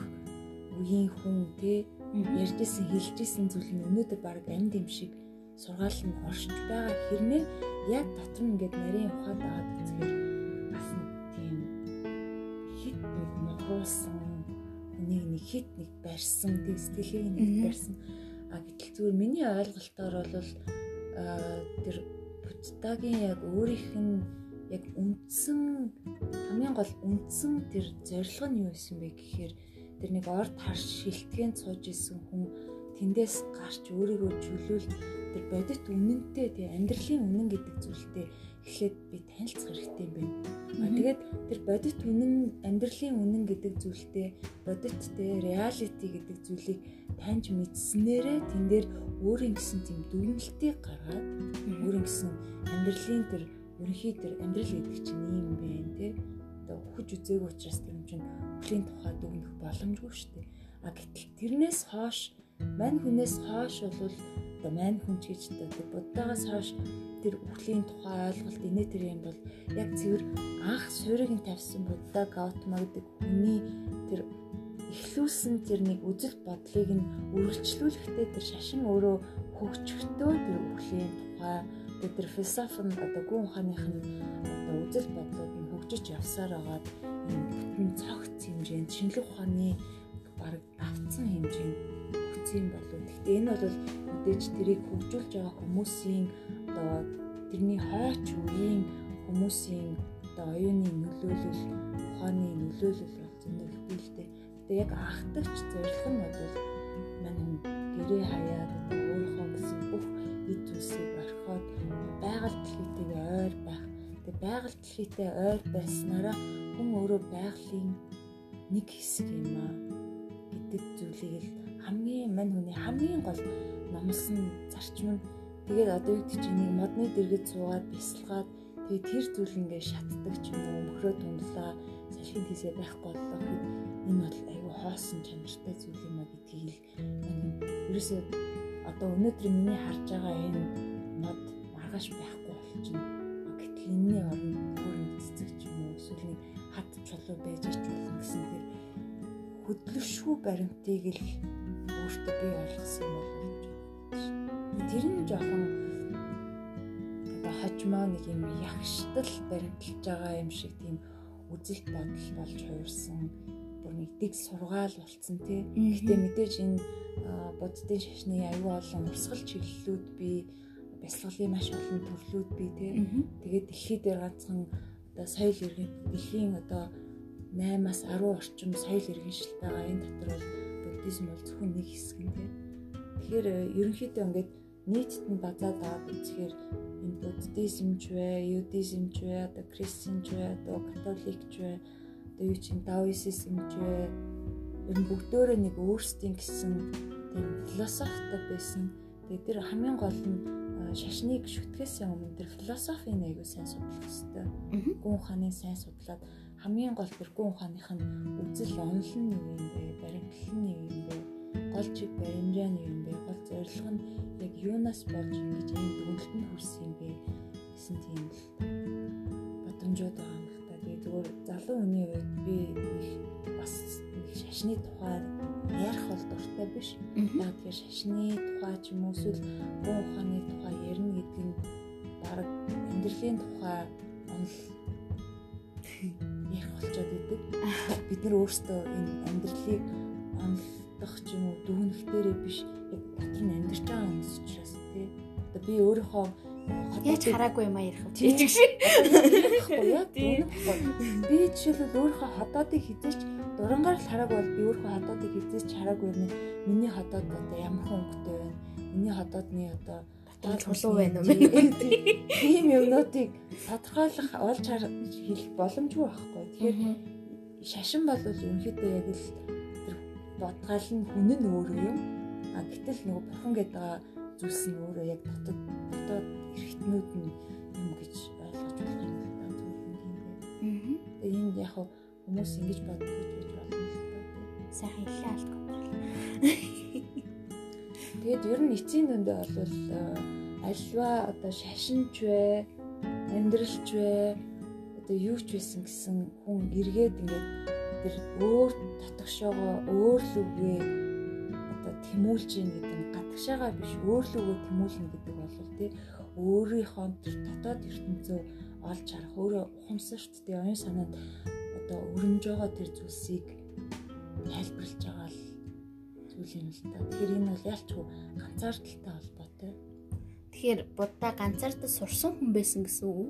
үеийн хүн те ярьжсэн хэлжсэн зүйл нь өнөөдөр баг амьд юм шиг сургаал нь оршиж байгаа хэрнээ яг дотор нь ингээд нарийн ухаад байгаад үзэхээр бас тийм хит нэг мохруулсан хит нэг барьсан тийм сэтгэлийг нэг барьсан. А гэтэл зүгээр миний ойлголтоор бол тэр Буддагийн яг өөрийнх нь яг үндсэн хамгийн гол үндсэн тэр зорилго нь юу байсан бэ гэхээр тэр нэг орд харш шилтгэн сууж исэн хүн тэндээс гарч өөрийгөө чөлөөл тэр бодит үнэнтэй тий амьдралын үнэн гэдэг зүйлтэй эхлээд би танилцах хэрэгтэй юм байна. А тэгээд тэр бодит үнэн амьдралын үнэн гэдэг зүйлтэй бодиттэй реалити гэдэг зүйлийг таньж мэдснээрээ тэн дээр өөрийн гэсэн тийм дүгнэлтийг гаргаад өөрийн гэсэн амьдралын тэр ерөнхий тэр амьдрал гэдэг чинь ийм байна те одоо хүч үзээгүй учраас тэр юм чинь хүлийн тухай дүгнэх боломжгүй шүү дээ а гэтэл тэрнээс хойш мань хүнээс хойш бол одоо мань хүн ч гэж одоо буддагаас хойш тэр үхлийн тухай ойлголт инээ тэр юм бол яг цэвэр анх суурийг нь тавьсан будда Гаутама гэдэг хүний тэр эхлүүлсэн тэр нэг үзэл бодлыг нь үргэлжлүүлэхдээ тэр шашин өөрөө хөгжөхдөө тэр үхлийн тухай тэр философи нь одоо гүн ухааных нь одоо үзэл бодлууд нь хөгжиж явсаар байгаад энэ бүтэн цогц хэмжээнд шинжлэх ухааны баг давцсан хэмжээнд өгсөн болов. Гэхдээ энэ бол мэдээж тэрийг хөгжүүлж байгаа хүмүүсийн одоо тэрний хойч үеийн хүмүүсийн одоо оюуны нөлөөлөл ухааны нөлөөлөл бол зөндөө ихтэй. Гэтэ яг анхдагч зорилго нь бол манай гэрээ хаяад өөрийнхөө гэсэн бүх эд зүйлсийг орхиод байгаль дэлхийтэйгээ ойр байх. Тэгээ байгаль дэлхийтэй ойр байснараа хүн өөрөө байгалийн нэг хэсэг юм аа гэдэг зүйлийг л хамгийн мань хүний хамгийн гол номлосон зарчим нь тэгээд одоо юу гэж нэг модны дэргэд суугаад бясалгаад тэгээд тэр зүйл ингээ шатдаг ч юм уу мөхрөө тундлаа салхинд хийсээ байхгүй боллоо гэхэд энэ бол айгүй хоосон чанартай зүйл юм а гэдгийг л ерөөсөө одоо өнөөдөр миний харж байгаа энэ мод маргааш байхгүй болчихно. Гэтэл энэний оронд өөрийн цэцэг ч юм уу эсвэл нэг хад чулуу байж ич болно гэсэн тэр хөдлөшгүй баримтыг л өөртөө бий болгосон юм болов уу? Тэр нь жоохон одоо хожмоо нэг юм ягштал баримтлж байгаа юм шиг тийм үзэл бодол болж хувирсан бүр нэг дэг сургаал болцсон тий. Гэтэ мэдээж энэ буддын шашны аюу олон урсгал чиглэлүүд би бясалгалын маш олон төрлүүд би тий. Тэгээд дэлхий дээр ганцхан одоо соёл иргэн дэлхийн одоо 8-аас 10 орчим соёл иргэншилтэй байгаа энэ дотор бол буддизм бол зөвхөн нэг хэсэг нь тий. Тэгэхээр ерөнхийдөө ингээд нийтэд нь базаад аваад үзэхээр энэ буддизм ч вэ, юдизм ч вэ, одоо христиан ч вэ, одоо католик ч вэ, одоо юу чинь даоисизм ч вэ ер нь бүгдөө нэг өөрсдийн гэсэн тийм философитой байсан. Тэгээд тэр хамгийн гол нь шашныг шүтгэхээс өмнө тэр философийн аягүй сайн судлах хэрэгтэй. Гүн ухааны сайн судлаад хамгийн гол тэр гүн ухааных нь үзэл онол нь юу юм бэ? Баримтлал нь юу юм бэ? Гол чиг баримжаа нь юу юм бэ? Гол зорилго нь яг юунаас болж ингэж ийм дүгнэлтэнд хүрсэн юм бэ гэсэн тийм л бодомжууд байгаа юм л та. Тэгээ зүгээр залуу хүний үед би бас шашны тухай ярих бол дуртай биш. Яг тэгэхээр шашны тухай ч юм уу эсвэл гоо ухааны тухай ярина гэдэг нь баг амьдралын тухай онол ярих болчоод идэг. Бид нар өөрсдөө энэ амьдралыг онолдох ч юм уу дүгнэх дээрээ биш яг дотор нь амьдарч байгаа хүмүүс учраас тий. Одоо би өөрийнхөө Яаж хараагүй юм а ярих вэ? Чиг шиг. Би жишээлбэл өөрийнхөө хотоодыг хизээч дурангаар л хараагүй бол би өөрийнхөө хотоодыг хизээч хараагүй юм. Миний хотоод одоо ямар хүн өнгөтэй байна? Миний хотоодны одоо дотоод чулуу байна уу? Тийм юмнуудыг тодорхойлох олж хэлэх боломжгүй байхгүй. Тэгэхээр шашин бол ерөнхийдөө яг л тэр бодгаал нь хүн нь өөрөө юм. А гэтэл нөгөө бурхан гэдэг зүйлс нь өөрөө яг дотоод дотоод эргэтнүүд нь юм гэж ойлгож болох юм бэ. Аа. Энд яг хүмүүс ингэж боддог гэж болно. Сайхан хэлээ контрол. Тэгээд ер нь эцсийн дүндээ бол альва одоо шашинч вэ, амьдралч вэ, одоо юу ч байсан гэсэн хүн эргээд ингээд тэр өөр татгшоогоо өөр л үгээ одоо тэмүүлж ийн гэдэг нь гадагшаага биш өөр л үгээ тэмүүлнэ гэдэг бол тий өөрийнхөө тэр дотоод ертөнцөө олж харах өөрөө ухамсарт тий оюун санаанд одоо өрнөж байгаа тэр зүйлсийг тайлбарлаж байгаа л зүйл юм л та. Тэгэхээр энэ бол ялчгүй ганцаардaltaй холбоотой. Тэгэхээр будда ганцаардаа сурсан хүн байсан гэсэн үг үү?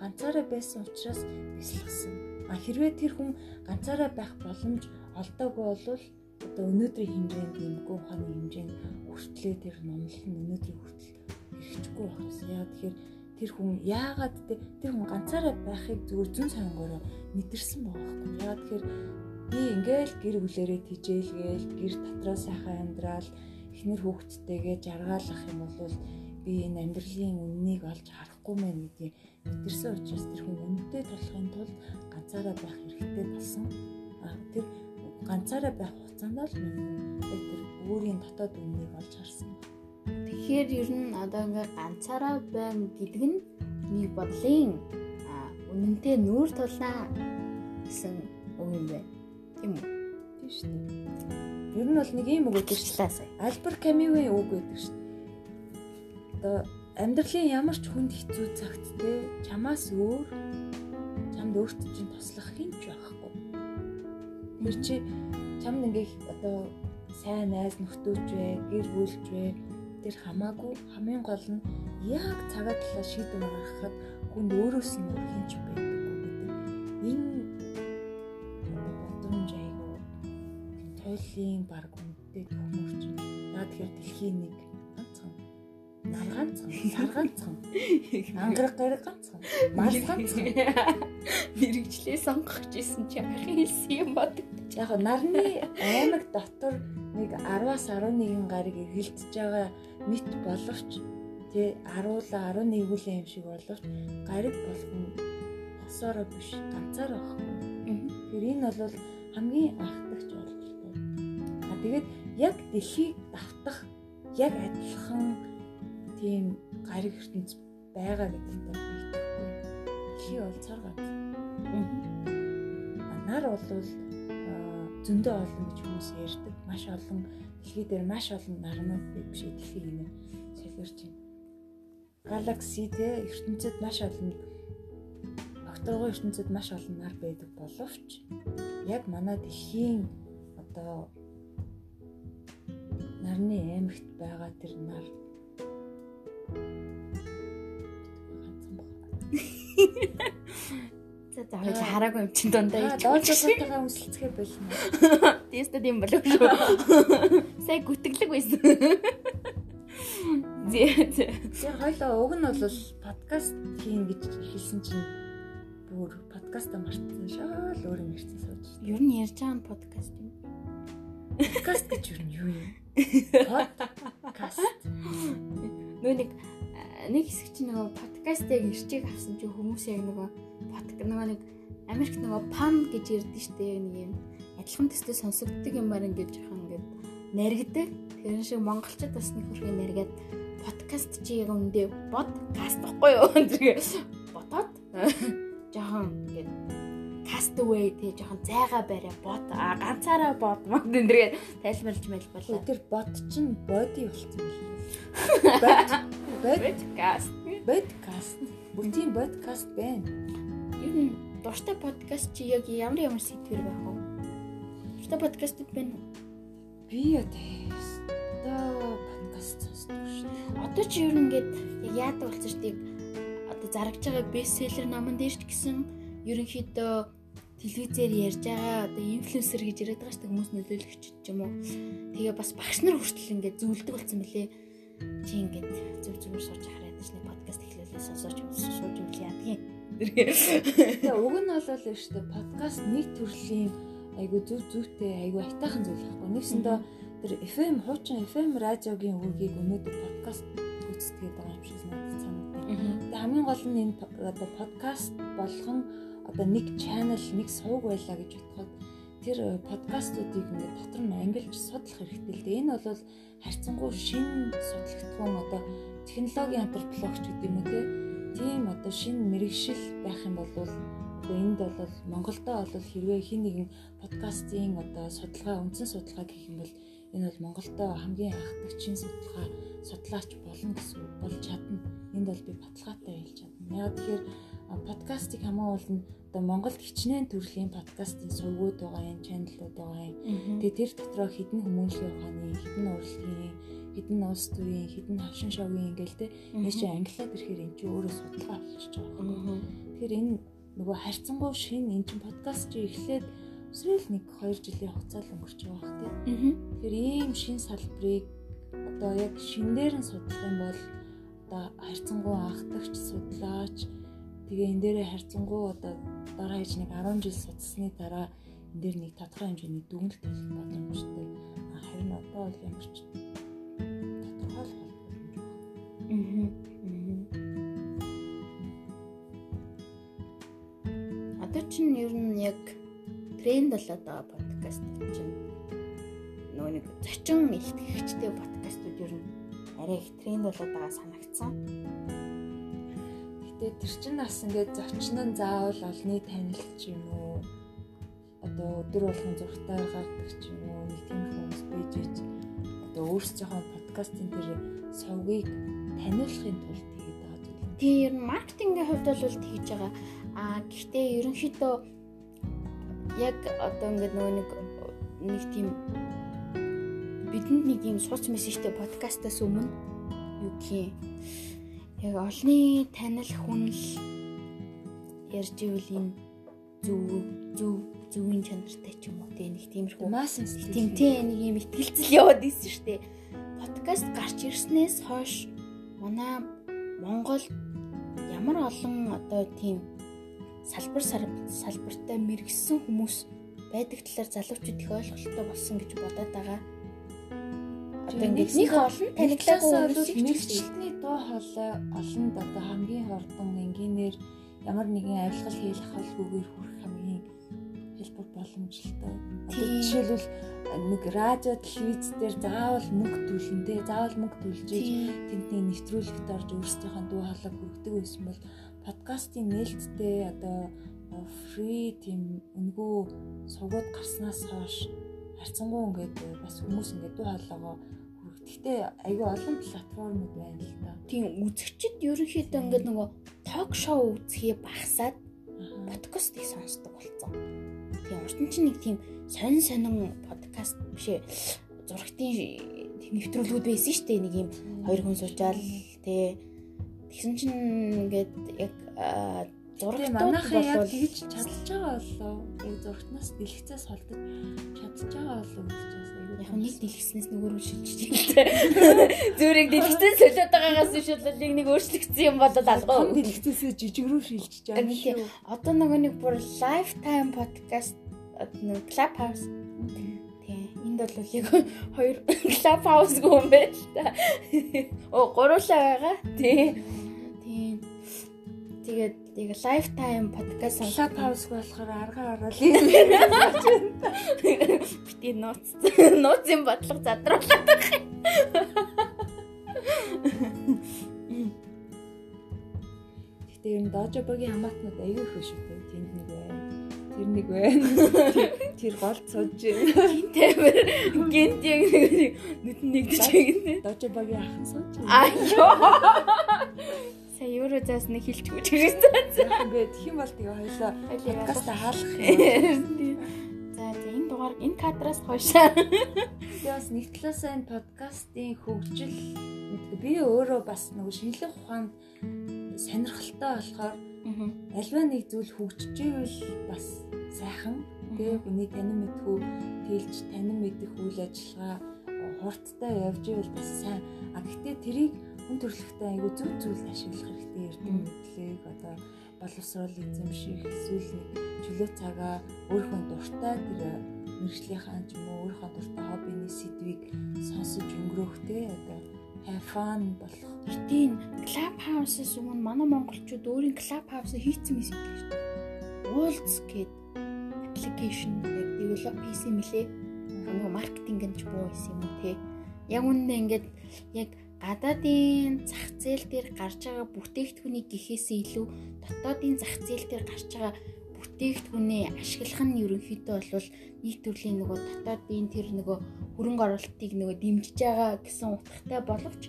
Ганцаараа байсан учраас бясалгасан. А хэрвээ тэр хүн ганцаараа байх боломж олдоогүй бол одоо өнөөдрийн хэмжээнд нэмгүй ухааны хэмжээнд хүртлээ тэр номлол нь өнөөдрийн хүртэл хэрэгжихгүй байх юм. Яа тэгэхээр тэр хүн яагаад тэр хүн ганцаараа байхыг зүгээр зүүн сонгороо мэдэрсэн байгаа байхгүй. Яа тэгэхээр би ингээл гэр бүлэрээ тижээлгээл гэр дотроо сайхан амьдрал эхнэр хүүхдтэйгээ жаргалах юм бол би энэ амьдралын үннийг олж харахгүй мэн гэдгийг мэдэрсэн учраас тэр хүн үнэтэй толохын тулд ганцаараа байх хэрэгтэй болсон. А тэр ганцаараа байх хугацаанд л яг тэр өөрийн дотоод үннийг олж харсан. Тэгэхээр ер нь одоо ингээ ганцаараа байна гэдэг нь нэг бодлын үнэнтэй нүүр тулнаа гэсэн үг юм байна. Тийм үү? Тийм шүү дээ. Ер нь бол нэг юм үг гэдэг шүү дээ. Альбер Камигийн үг гэдэг шүү дээ. Одоо амьдралын ямар ч хүнд хэцүү цагт те чамаас өөр чамд өөртөө чинь туслах хинч байхгүй. Тэр чи чамд ингээ одоо сайн найз нөхдөөч вэ, гэр бүлч вэ тэр хамаагүй хамгийн гол нь яг цагаа талаа шийдвэр гаргахад хүнд өөрөөс нь өөр хинч байдаггүй соёлын баг үндэтэй төмөрч. Яа тэгэхээр дэлхийн нэг ганцхан нар ганцхан, сар ганцхан, ангараг гараг ганцхан, мал ганцхан. Мэргэжлээ сонгох гэсэн чи ах хэлсэн юм бод. Яг нарны аймаг дотор нэг 10-аас 11 гарыг эргэлдэж байгаа мэт боловч тий 10-ла 11 бүлээн юм шиг боловч гариг болгон хосоороо биш ганцаар байхгүй. Тэр энэ бол хамгийн анхдагч Тэгээд яг дэлхийг давтах яг адилхан тийм гариг ертөнц байгаа гэдэгт бийтгэхгүй. Дэлхий бол цар ганц. Нар бол зөндөө олон гэж хүмүүс ярьдаг. Маш олон дэлхий дээр маш олон нарнууд биш дэлхийг нэ солиорч байна. Галакси те ертөнцид маш олон докторгоо ертөнцид маш олон нар байдаг боловч яг манай дэлхийн одоо нарны аймагт байгаа тэр нар ганцхан байна. За За хоёул хараагүй юм чин дундаа Аа дуулжуулалтайгаа өмсөлцгөө болно. Тест тийм болов шүү. Сая гүтгэлэг байсан. Зэ зэ. Тэгээ хоёлоо уг нь бол подкаст хийн гэж хэлсэн чинь бүр подкаста мартсан шал өөр юм ярьсан сууж. Ер нь ярьж байгаа подкаст юм. Подкаст гэж юу юу юм? Подкаст. Нөө нэг нэг хэсэг чинь нөгөө подкаст яг ирчиг авсан чинь хүмүүс яг нөгөө подкаст нөгөө нэг Америк нөгөө пам гэж ярьдэн штэ нэг юм адилхан төстэй сонсогддог юмар ингээд жоохон ингээд наригдаг. Тэр шиг монголчууд бас нэг хөрхий наригаад подкаст чи яг үндэ подкаст баггүй юу? Тэгээ ботоод жоохон ингээд castaway тий жоохон зайгаа барай бот а ганцаараа бот мод энэ тайлбарлаж мэлбэлээ. Тэр бот чинь body болсон бод подкаст. Подкаст. Бүгдийн подкаст байна. Юу н дуртай подкаст чи яг ямар ямар сэдвэр байх вэ? Дуртай подкастууд байна уу? Би ядэс. Одоо подкаст сонсдог шүү. Одоо чи юу ингээд яг яадаг шүү дээ. Одоо зарагж байгаа бестселлер номон дээр ч гэсэн ерөнхийдөө телевизээр ярьж байгаа одоо инфлюенсер гэж яриад байгаа шүү дээ хүмүүс нөлөөлөгч ч юм уу. Тэгээ бас багш нар хүртэл ингээд зөвлөдөг болсон мөлий. Чи ингээд зөв зөвөр сууж хараад ш нэг подкаст эхлүүлээ сонсооч сууж үл яадгийн. Тэгээ уг нь бол шүү дээ подкаст нэг төрлийн айгу зүв зүвтэй айгу айтаахан зүйл байхгүй. Нэгсэндээ тэр FM хуучин FM радиогийн үгийг өнөөдөр подкаст гүйцэтгээд байгаа юм шиг надад санагдав. Тэгээ хамгийн гол нь энэ одоо подкаст болгон одоо нэг channel нэг сувг байлаа гэж бодоход тэр подкастуудыг ингээд дотор нь ангилж судлах хэрэгтэй л дээ. Энэ бол харьцангуй шинэ судлагдсан одоо технологийн антропологч гэдэг юм уу тийм одоо шинэ мэрэгшил байх юм бол энд бол Монголдо бол хэрвээ хин нэгэн подкастын одоо судалгаа үндсэн судалгаа гэх юм бол энэ бол Монголдо хамгийн анхдагчийн судалгаа судлаач болно гэсэн болж чадна. Энд бол би баталгаатай хэлж чадна. Яг тэгэхээр подкастыг хамгаална одоо Монголд хичнээн төрлийн подкастын сувгууд байгаа юм, чаналууд байгаа юм. Тэгээ тэр дотроо хідэн хүмүүнлэгийн ухааны, хідэн урлагийн, хідэн улс төрийн, хідэн хавшин шогийн ингээл те энэ чинь англиад ирэхээр эн чинь өөрөө судалгаа авчиж байгаа юм. Тэгэхээр энэ нөгөө харьцангуй шин эн чинь подкаст чи эхлээд өсрөл нэг 2 жилийн хугацаа өнгөрч байгаа бах те. Тэгэхээр ийм шин салбарыг одоо яг шинээр нь судлах юм бол одоо харьцангуй анхдагч судлаач Тэгээ энэ дээрээ харьцангуй одоо дараа хэж нэг 10 жил судалсны дараа энэ дээр нэг тодорхой хэмжээний дүгнэлт хэлэх боломжтой. Харин одоо бол ямар ч тодорхой л байна. Аа. Одоо чинь ер нь яг тренд болоод байгаа подкаст чинь нөгөө нэг зочин илтгэгчтэй подкастууд ер нь арай их тренд болоод байгаа санагдсан. Тэгээ тэр чин бас ингээд зочин нь заавал олны танилч юм уу? Одоо өдөр болгон зургатаа гардаг ч юм уу? Нэг тийм хүмүүс байж ич одоо өөрсдийнхөө подкастын тэр сувгийг таниулахын тулд тэгээд байгаа зүйл. Тийм ер нь маркетингийн хувьд бол тэгж байгаа. Аа гэхдээ ерөнхийдөө яг одоо ингээд нөгөө нэг нэг тийм бидэнд нэг юм сууц мессежтэй подкастаас өмнө юу гэх юм яг олны танил хүнл ярьж ивэл энэ зөв зөв зөвийн чанартай ч юм уу те нэг тиймэрхүү маас тийм тийм нэг юм ихтгэлцэл яваад исэн штэ подкаст гарч ирснээс хойш манай Монгол ямар олон одоо тийм салбар салбартай мэрэгсэн хүмүүс байдаг талаар залуучууд их ойлголттой болсон гэж бодоод байгаа одоо ингээд нэг олон танигдлаас бол мэрэгчлэлтний дуу хоолой олонд одоо хамгийн хордон энгийнээр ямар нэгэн авилгал хийх ахалгүйгээр хүрэх хамгийн хэлбэр боломжтой. Одоо жишээлбэл нэг радио телевиз дээр заавал мөнгө төлнө те заавал мөнгө төлж тентний нэвтрүүлэгт орж өөрсдийнхөө дуу хоолойг хүргэдэг байсан бол подкастын нээлттэй одоо фри тийм өнгөө сугууд гарснаас хойш харьцангуй ингээд бас хүмүүс ингээд дуу хоолойгоо Гэхдээ айгүй олон платформуд байна л да. Тийм үзэгчд ерөнхийдөө ингээд нөгөө ток шоу үзхий багасаад подкастыг сонсдог болсон. Тийм урд нь чинь нэг тийм сонин сонин подкаст бишээ зурагтын нэвтрүүлгүүд байсан шүү дээ. Нэг юм хоёр хүн суучаал тий. Тэгсэн чинь ингээд яг зурагтууд манайхан яг тэгж чадчих байгаа болоо. Яг зурагтнаас дэлгэцээс холдож чадчих байгаа болоо гэж байна. Яг нэг дэлгэснээс нөгөө рүү шилжиж байна. Зүрийг дэлгэцэн солиод байгаагаас шилжүүлэл нэг өөрчлөгдсөн юм болоод алгаа. Дэлгэцээсээ жижиг рүү шилжиж байгаа шүү. Одоо нөгөө нэг бүр lifetime podcast нэг clubhouse энд бол яг хоёр club house гүн байж та. Оо гуруулаа байгаа. Тий. Тий. Тэгээд яг lifetime podcast club house болохоор арга орол юм. Бити нууц. Нууцын бодлого задруулаад байгаа. Гэтэ нь дожобогийн хамаатнууд аягүй их шүү дээ. Тэнд нэг байна Тэр нэг байна. Тэр гол сууж байна. Тэмэр гинт яг нүд нэгдэж байна. Дожо багийн ахын сууж байна. Аа ёо. Сая евро заас нэг хилчгүй ч гэсэн. Ингээд тхим бол тэгээ хоёлоо подкаст хаалах юм. За за энэ дугаар энэ кадраас хойшоо. Тэгээ бас нэг талаасаа энэ подкастын хөгжил би өөрөө бас нэг шинэлэг ухаанд сонирхолтой болохоор Альва нэг зүйл хөгжиж ивэл бас сайхан тэгээ хүний танин мэдхүү тэлж танин мэдэх үйл ажиллагаа хурдтай явж ивэл бас сайн. А гэхдээ тэрийг хүн төрөлхтөө айгүй зөв зүйл ашиглах хэрэгтэй эрдэм мэдлэг одоо боловсрол эзэмших эсвэл чөлөө цагаа өөрийнхөө дуртай тэр мэрэгжлийнхаа ч юм уу өөрийнхөө дуртай хоббины сэдвийг сонсож өнгөрөөх те одоо fun болох. Гэтийн club house-с өмнө манай монголчууд өөрийн club house хийцэн юм шүү дээ. Waltz гэдэг application яг develop хийсэн мөлий. Нөгөө маркетинг ч буу байсан юм те. Яг үнэндээ ингээд яг гадаадын зах зээл дээр гарч байгаа бүтээгдэхүүнийг гэхээсээ илүү дотоодын зах зээл дээр гарч байгаа бүтээгдэхүүнээ ашиглах нь ерөнхийдөө бол нэг төрлийн нөгөө дотоодын тэр нөгөө хөрөнгө оруулалтыг нөгөө дэмжиж байгаа гэсэн утгатай боловч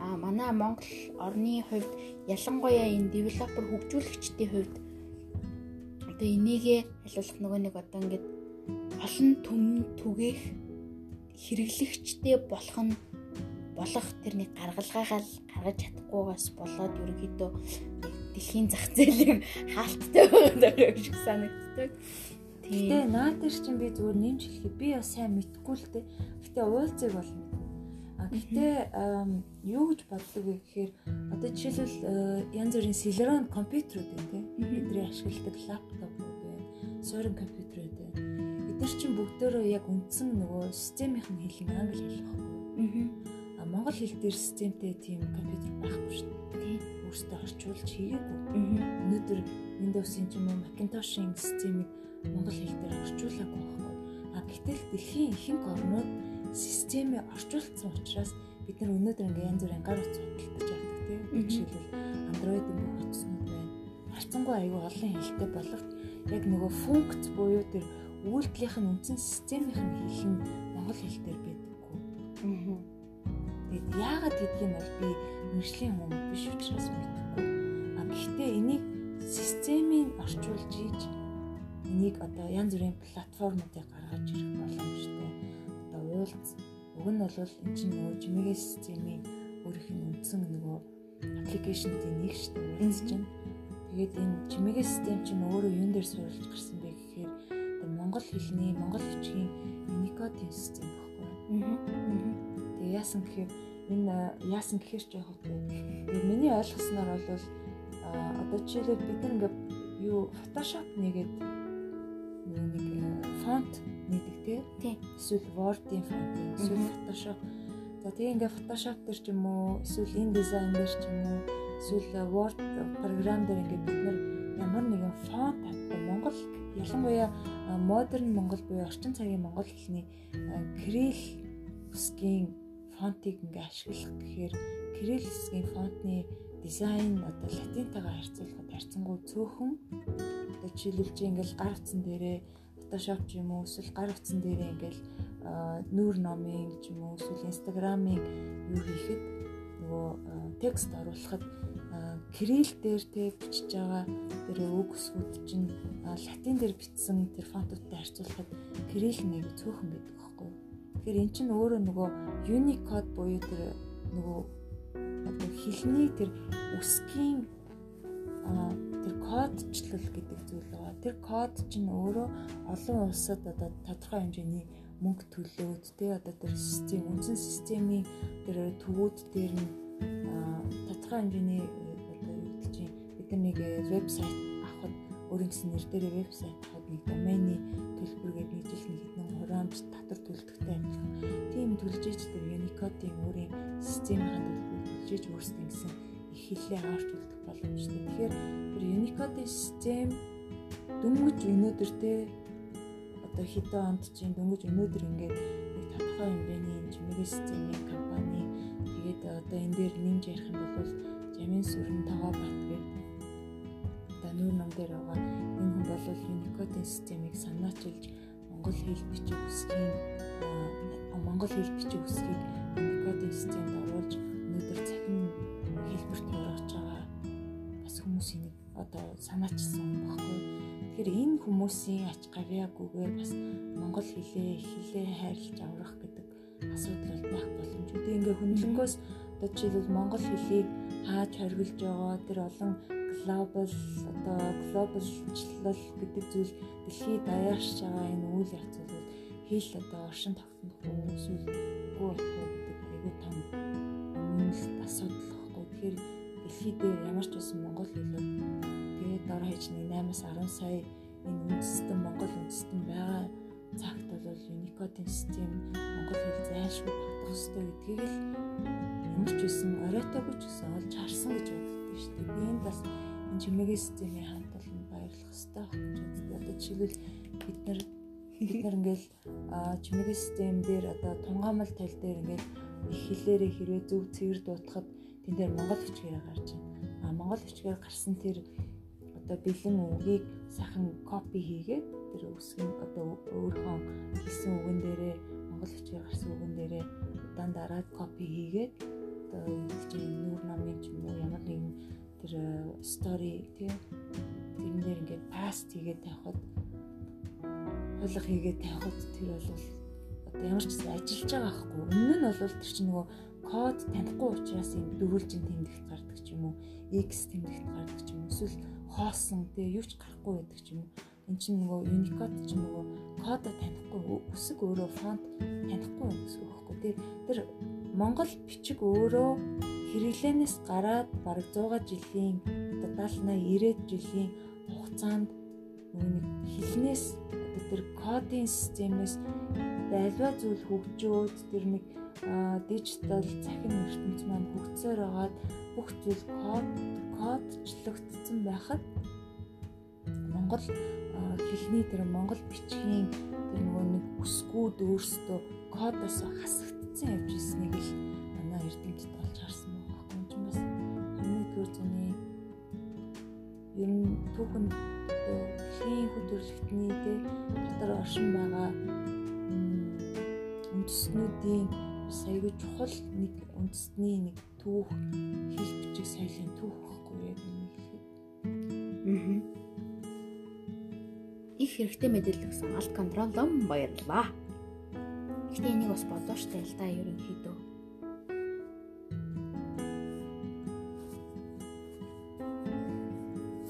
а манай Монгол орны хувьд ялангуяа энэ девелопер хөгжүүлэгчдийн хувьд одоо энийгээ хариулах нөгөө нэг одоо ингээд олон төм түгээх хэрэглэгчтэй болох нь болох тэрний гаргалгаагаал гаргаж чадахгүйгаас болоод ерөнхийдөө дэлхийн зах зээлийн хаалттай байгаа юм шиг санагддаг. Тэгээ наад дээр чинь би зүгээр нэмж хэлэхэд би бас сайн мэдгүй л дээ. Гэтэ уулзыг бол мэднэ. А гэтээ юу гэж боддог вэ гэхээр одоо жишээлбэл э, янз бүрийн Celeron компьютерүүд байна тийм. Бидний ашигладаг лаптопууд байна. Суурин компьютерүүд байна. Эдгээр чинь бүгдөө яг үндсэн нөгөө системийнх нь хэл нь англи хэл байхгүй. Аа. Монгол хэл дээр системтэй тийм компьютер байхгүй шүү дээ. Өөртөө орчуулж хийгээгүй. Өнөөдөр Windows-ийн ч юм уу Macintosh-ийн системийг монгол хэл дээр орчуулаагүй байхгүй. А гэтэл дэлхийн ихэнх орнууд системээ орчуулсан учраас бид нар өнөөдөр ингээ янз бүрийн гар утас худалдаж авдаг тийм. Жишээлбэл Android-ийн бүх утаснууд байна. Харцангуй аюу олон хэлтэй боловч яг нөгөө функц буюу тэр үйлдэлийнх нь үндсэн системийнх нь хэл нь монгол хэл дээр байдаггүй. Аа. Тэгэд яагаад гэдгийг бол би мэржлийн хүн биш учраас мэдэхгүй. А гэхдээ энийг системийн орчуулж ийж энийг одоо янз бүрийн платформуудыг гаргаж ирэх боломжтой. Одоо уулз уг нь бол эн чинь нөгөө жимэгээ системийн өөрийнх нь үндсэн нөгөө аппликейшнуудын нэг шүү дээ уулз чинь. Тэгээд энэ жимэгээ систем чинь өөрөө юун дээр суурилж гарсан бэ гэхээр монгол хэлний монгол бичгийн Unicode систем баггүй. Тэгээ яасан гэхээр энэ яасан гэхээр ч яг хөө миний ойлгосноор бол одоо жишээлбэл бид ингээ юу Photoshop нэгээд нэг фонт нээдэг тий. Эсвэл Word-ийн фонт, эсвэл Photoshop. За тэгээ ингээ Photoshop дээр ч юм уу, эсвэл InDesign дээр ч юм уу, эсвэл Word програм дээр ингээ бид нар ямар нэгэн фонт авдаг Монгол ялангуяа модерн Монгол буюу орчин цагийн Монгол хэлний Кирилл үсгийн фонтыг ингээ ашиглах гэхээр Кирилл үсгийн фонтны дизайн одоо латинтайгаар харьцуулахад харьцангуй цөөхөн одоо жишээлбэл чи ингээл гар утсан дээрээ фотошоп ч юм уу эсвэл гар утсан дээрээ ингээл нүүр номын ч юм уу эсвэл инстаграмын юу хийхэд нөгөө текст оруулахад кирилл дээр те бичиж байгаа тэр үг эсгүүд чинь латин дээр бичсэн тэр фонтуудтай харьцуулахад кирилл нэг цөөхөн байдаг. Тэгэхээр эн чинь өөрөө нөгөө Unicode буюу тэр нөгөө одоо хэлний тэр үсгийн тэр кодчлол гэдэг зүйл байгаа. Тэр код чинь өөрөө олон улсад одоо тодорхой хэмжээний мөнгө төлөөд тий одоо тэр систем үндсэн системийн тэр төвүүд дээр нь тодорхой хэмжээний одоо юу гэдэг чинь бид нэг вебсайт авахд өөрийн гэсэн нэр дээр вебсайт авахд нэг домений төлбөргээд нэг жил нэг хураамж татвар төлдөгтэй адилхан. Тийм төлж иж тэр Unicode-ийн өөрийн системийн төлбөр төлж иж өөрсдөө гэсэн их хиллээ аварч үлдэх боломжтой. Тэгэхээр тэр Unicode-ийн систем дөнгөж өнөөдөр те одоо хэдэн онд чинь дөнгөж өнөөдөр ингээд нэг тодорхой хэмжээний чимээгийн системийн компани тэгээд одоо энэ дээр нэмж ярих юм бол Жамин сүрэн тагоо бат гэдэг одоо нүүр ном дээр байгаа энэ хүн бол Unicode-ийн системийг санаачилж Монгол хэл бичиг үсгийн Монгол хэл бичиг үсгийг Unicode-ийн системд оруулж өнөөдөр цахим хэлбэрт ургаж байгаа бас хүмүүсийн одоо санаачилсан баггүй Тэгэхээр энэ хүмүүсийн ач гавьяагүйгээр бас монгол хэлээ хэлээ хайрлаж аврах гэдэг асуудал байх боломжтой. Ингээ хөндлөнгөөс одоо жишээлбэл монгол хэлийг хааж хоригдж байгаа тэр олон глобал одоо глобалчлал гэдэг зүйл дэлхий даяарч байгаа энэ үйл явц бол хэл одоо оршин тогтнох уу эсвэл үгүй болох уу гэдэг айгүй том үнэлт асуудал баггүй. Тэгэхээр дэлхий дээр ямар ч байсан Монгол хэлээ тэгээд дараа хажны 8-аас 10 сая энэ үндэстэн Монгол үндэстэн байгаа цагт бол Unicode-ийн систем Монгол хэл зайлшгүй багтах ёстой гэдгийг л ямар ч байсан оройтойгүй ч гэсэн олж харсан гэж байна шүү дээ. Би энд бас энэ чимээгийн системийн хамт олон баярлах гэж боддог. Одоо жишээлбэл бид нар бид нар ингээл чимээгийн систем дээр одоо тунгаамал тал дээр ингээл их хэлээрээ хэрвээ зөв цэвэр дуутахад тэн дээр монгол хичгээр гарч байна. А монгол хичгээр гарсан тэр одоо бэлэн үгийг сайхан копи хийгээд тэр үсгийн одоо өөрийнхөө хэлсэн үгэн дээрээ монгол хичээр гарсан үгэн дээрээ удаан дараад копи хийгээд ингэж нүүр намын ч юм уу ямар нэгэн тэр стори тий? Тэрэн дээр ингээд паст хийгээд тавихад хойлох хийгээд тавихад тэр бол одоо ямар ч ажиллаж байгаа байхгүй. Өмнө нь бол тэр чинь нөгөө код танихгүй учраас юм дөрвөлжин тэмдэгт гардаг ч юм уу x тэмдэгт гардаг ч юм уу эсвэл хоосон тэгээ юу ч гарахгүй байдаг ч юм уу. Эн чинь нөгөө Unicode чинь нөгөө кодо танихгүй үсэг өөрөө фонт танихгүй гэсэн үг байхгүй. Тэр тэр Монгол бичиг өөрөө хэрэглэнээс гараад бараг 100 жилийн одоо 70 80 90 жилийн хугацаанд нэг хэлнээс одоо тэр кодын системээс альва зүйл хөгжөөд тэр нэг дижитал цахим ертөнц маань хөгжсөөр хагаад бүх зүйл код кодчлогдсон байхад Монгол хэлний тэр Монгол бичгийн тэр нөгөө нэг үсгүүд өөрсдөө кодоос хасагдсан явж ирснийг л манай эрдэмтэд болж харсан байгаа юм чинь бас 21-р зууны ер нь түүхэнд одоо дэлхийн хөт төрөлхтний дээр дотор оршин байгаа үндэстнүүдийн саягүй чухал нэг үндэстний нэг түүх хэл бичиг соёлын түүх байхгүй яг энэ хэлэхэд. Аа. Их хэрэгтэй мэдээлэл өгсөн алт контрол лом баярлаа. Гэтэ энийг бас бодоо штэ л да ерөнхийдөө.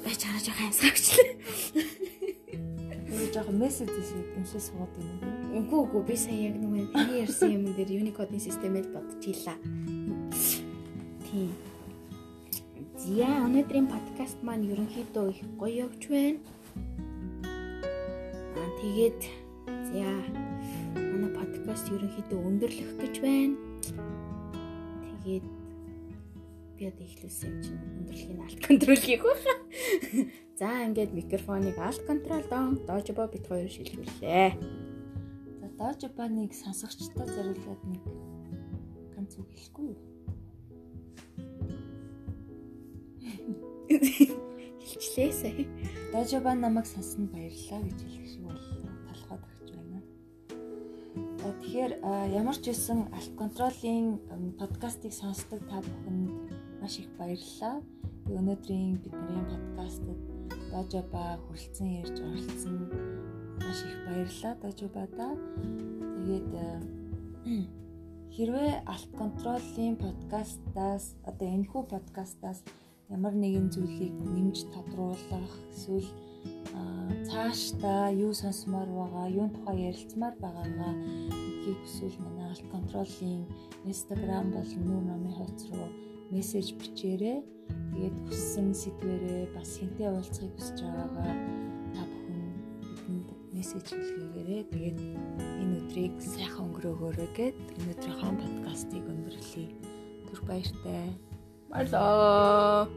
Бач хараа жоохон амсгагчлаа. жоохон мессеж хийсэн юмшээ суугаад юм. Үгүй үгүй би сая яг нэг миний ярьсан юм дээр Unicode-ийн системээр бодчихлаа. Тийм. Зя өнөөдрийн подкаст маань ерөнхийдөө их гоё явж байна. Аа тэгээд зя подкаст ерөнхийдөө өндөрлөх гэж байна. Тэгээд би одоо ихлүүлсэн юм чинь өндөрлөхийн алт контрол хийх байна. За ингээд микрофоныг алт контрол дон дожбо бит хоёр шилжүүллээ. За дожбоныг сонсогчдод зориулаад нэг ганц үг хэлэхгүй юу? Хэлчлээ сая. Дожбон намайг сонсон баярлалаа гэж хэлэх За тэгэхээр ямар ч байсан алт контролын подкастыг сонсдог та бүхэнд маш их баярлалаа. Өнөөдрийн бидний подкастад Дожоба хүрэлцэн ирж оролцсон маш их баярлалаа Дожобада. Тэгээд хэрвээ алт контролын подкастаас одоо энэхүү подкастаас ямар нэгэн зүйлийг нэмж тодруулах эсвэл цаашдаа юу сонсомоор байгаа, юун тухай ярилцмаар байгаагаа гэдгийг хүсвэл манай алт контролын Instagram болон нүүр номын хуудас руу мессеж бичээрэй. Тэгээд хүссэн сэдвэрээ бас хинтээ уулзахыг хүсэж байгаагаа та бүхэн бидэнд мессеж хэлгээгээрэй. Тэгээд энэ өдрийг сайхан өнгөрөөгөөрэй гэд энэ өдрийн подкастыг өндөрлөе. Түр баяртай. Баярлалаа.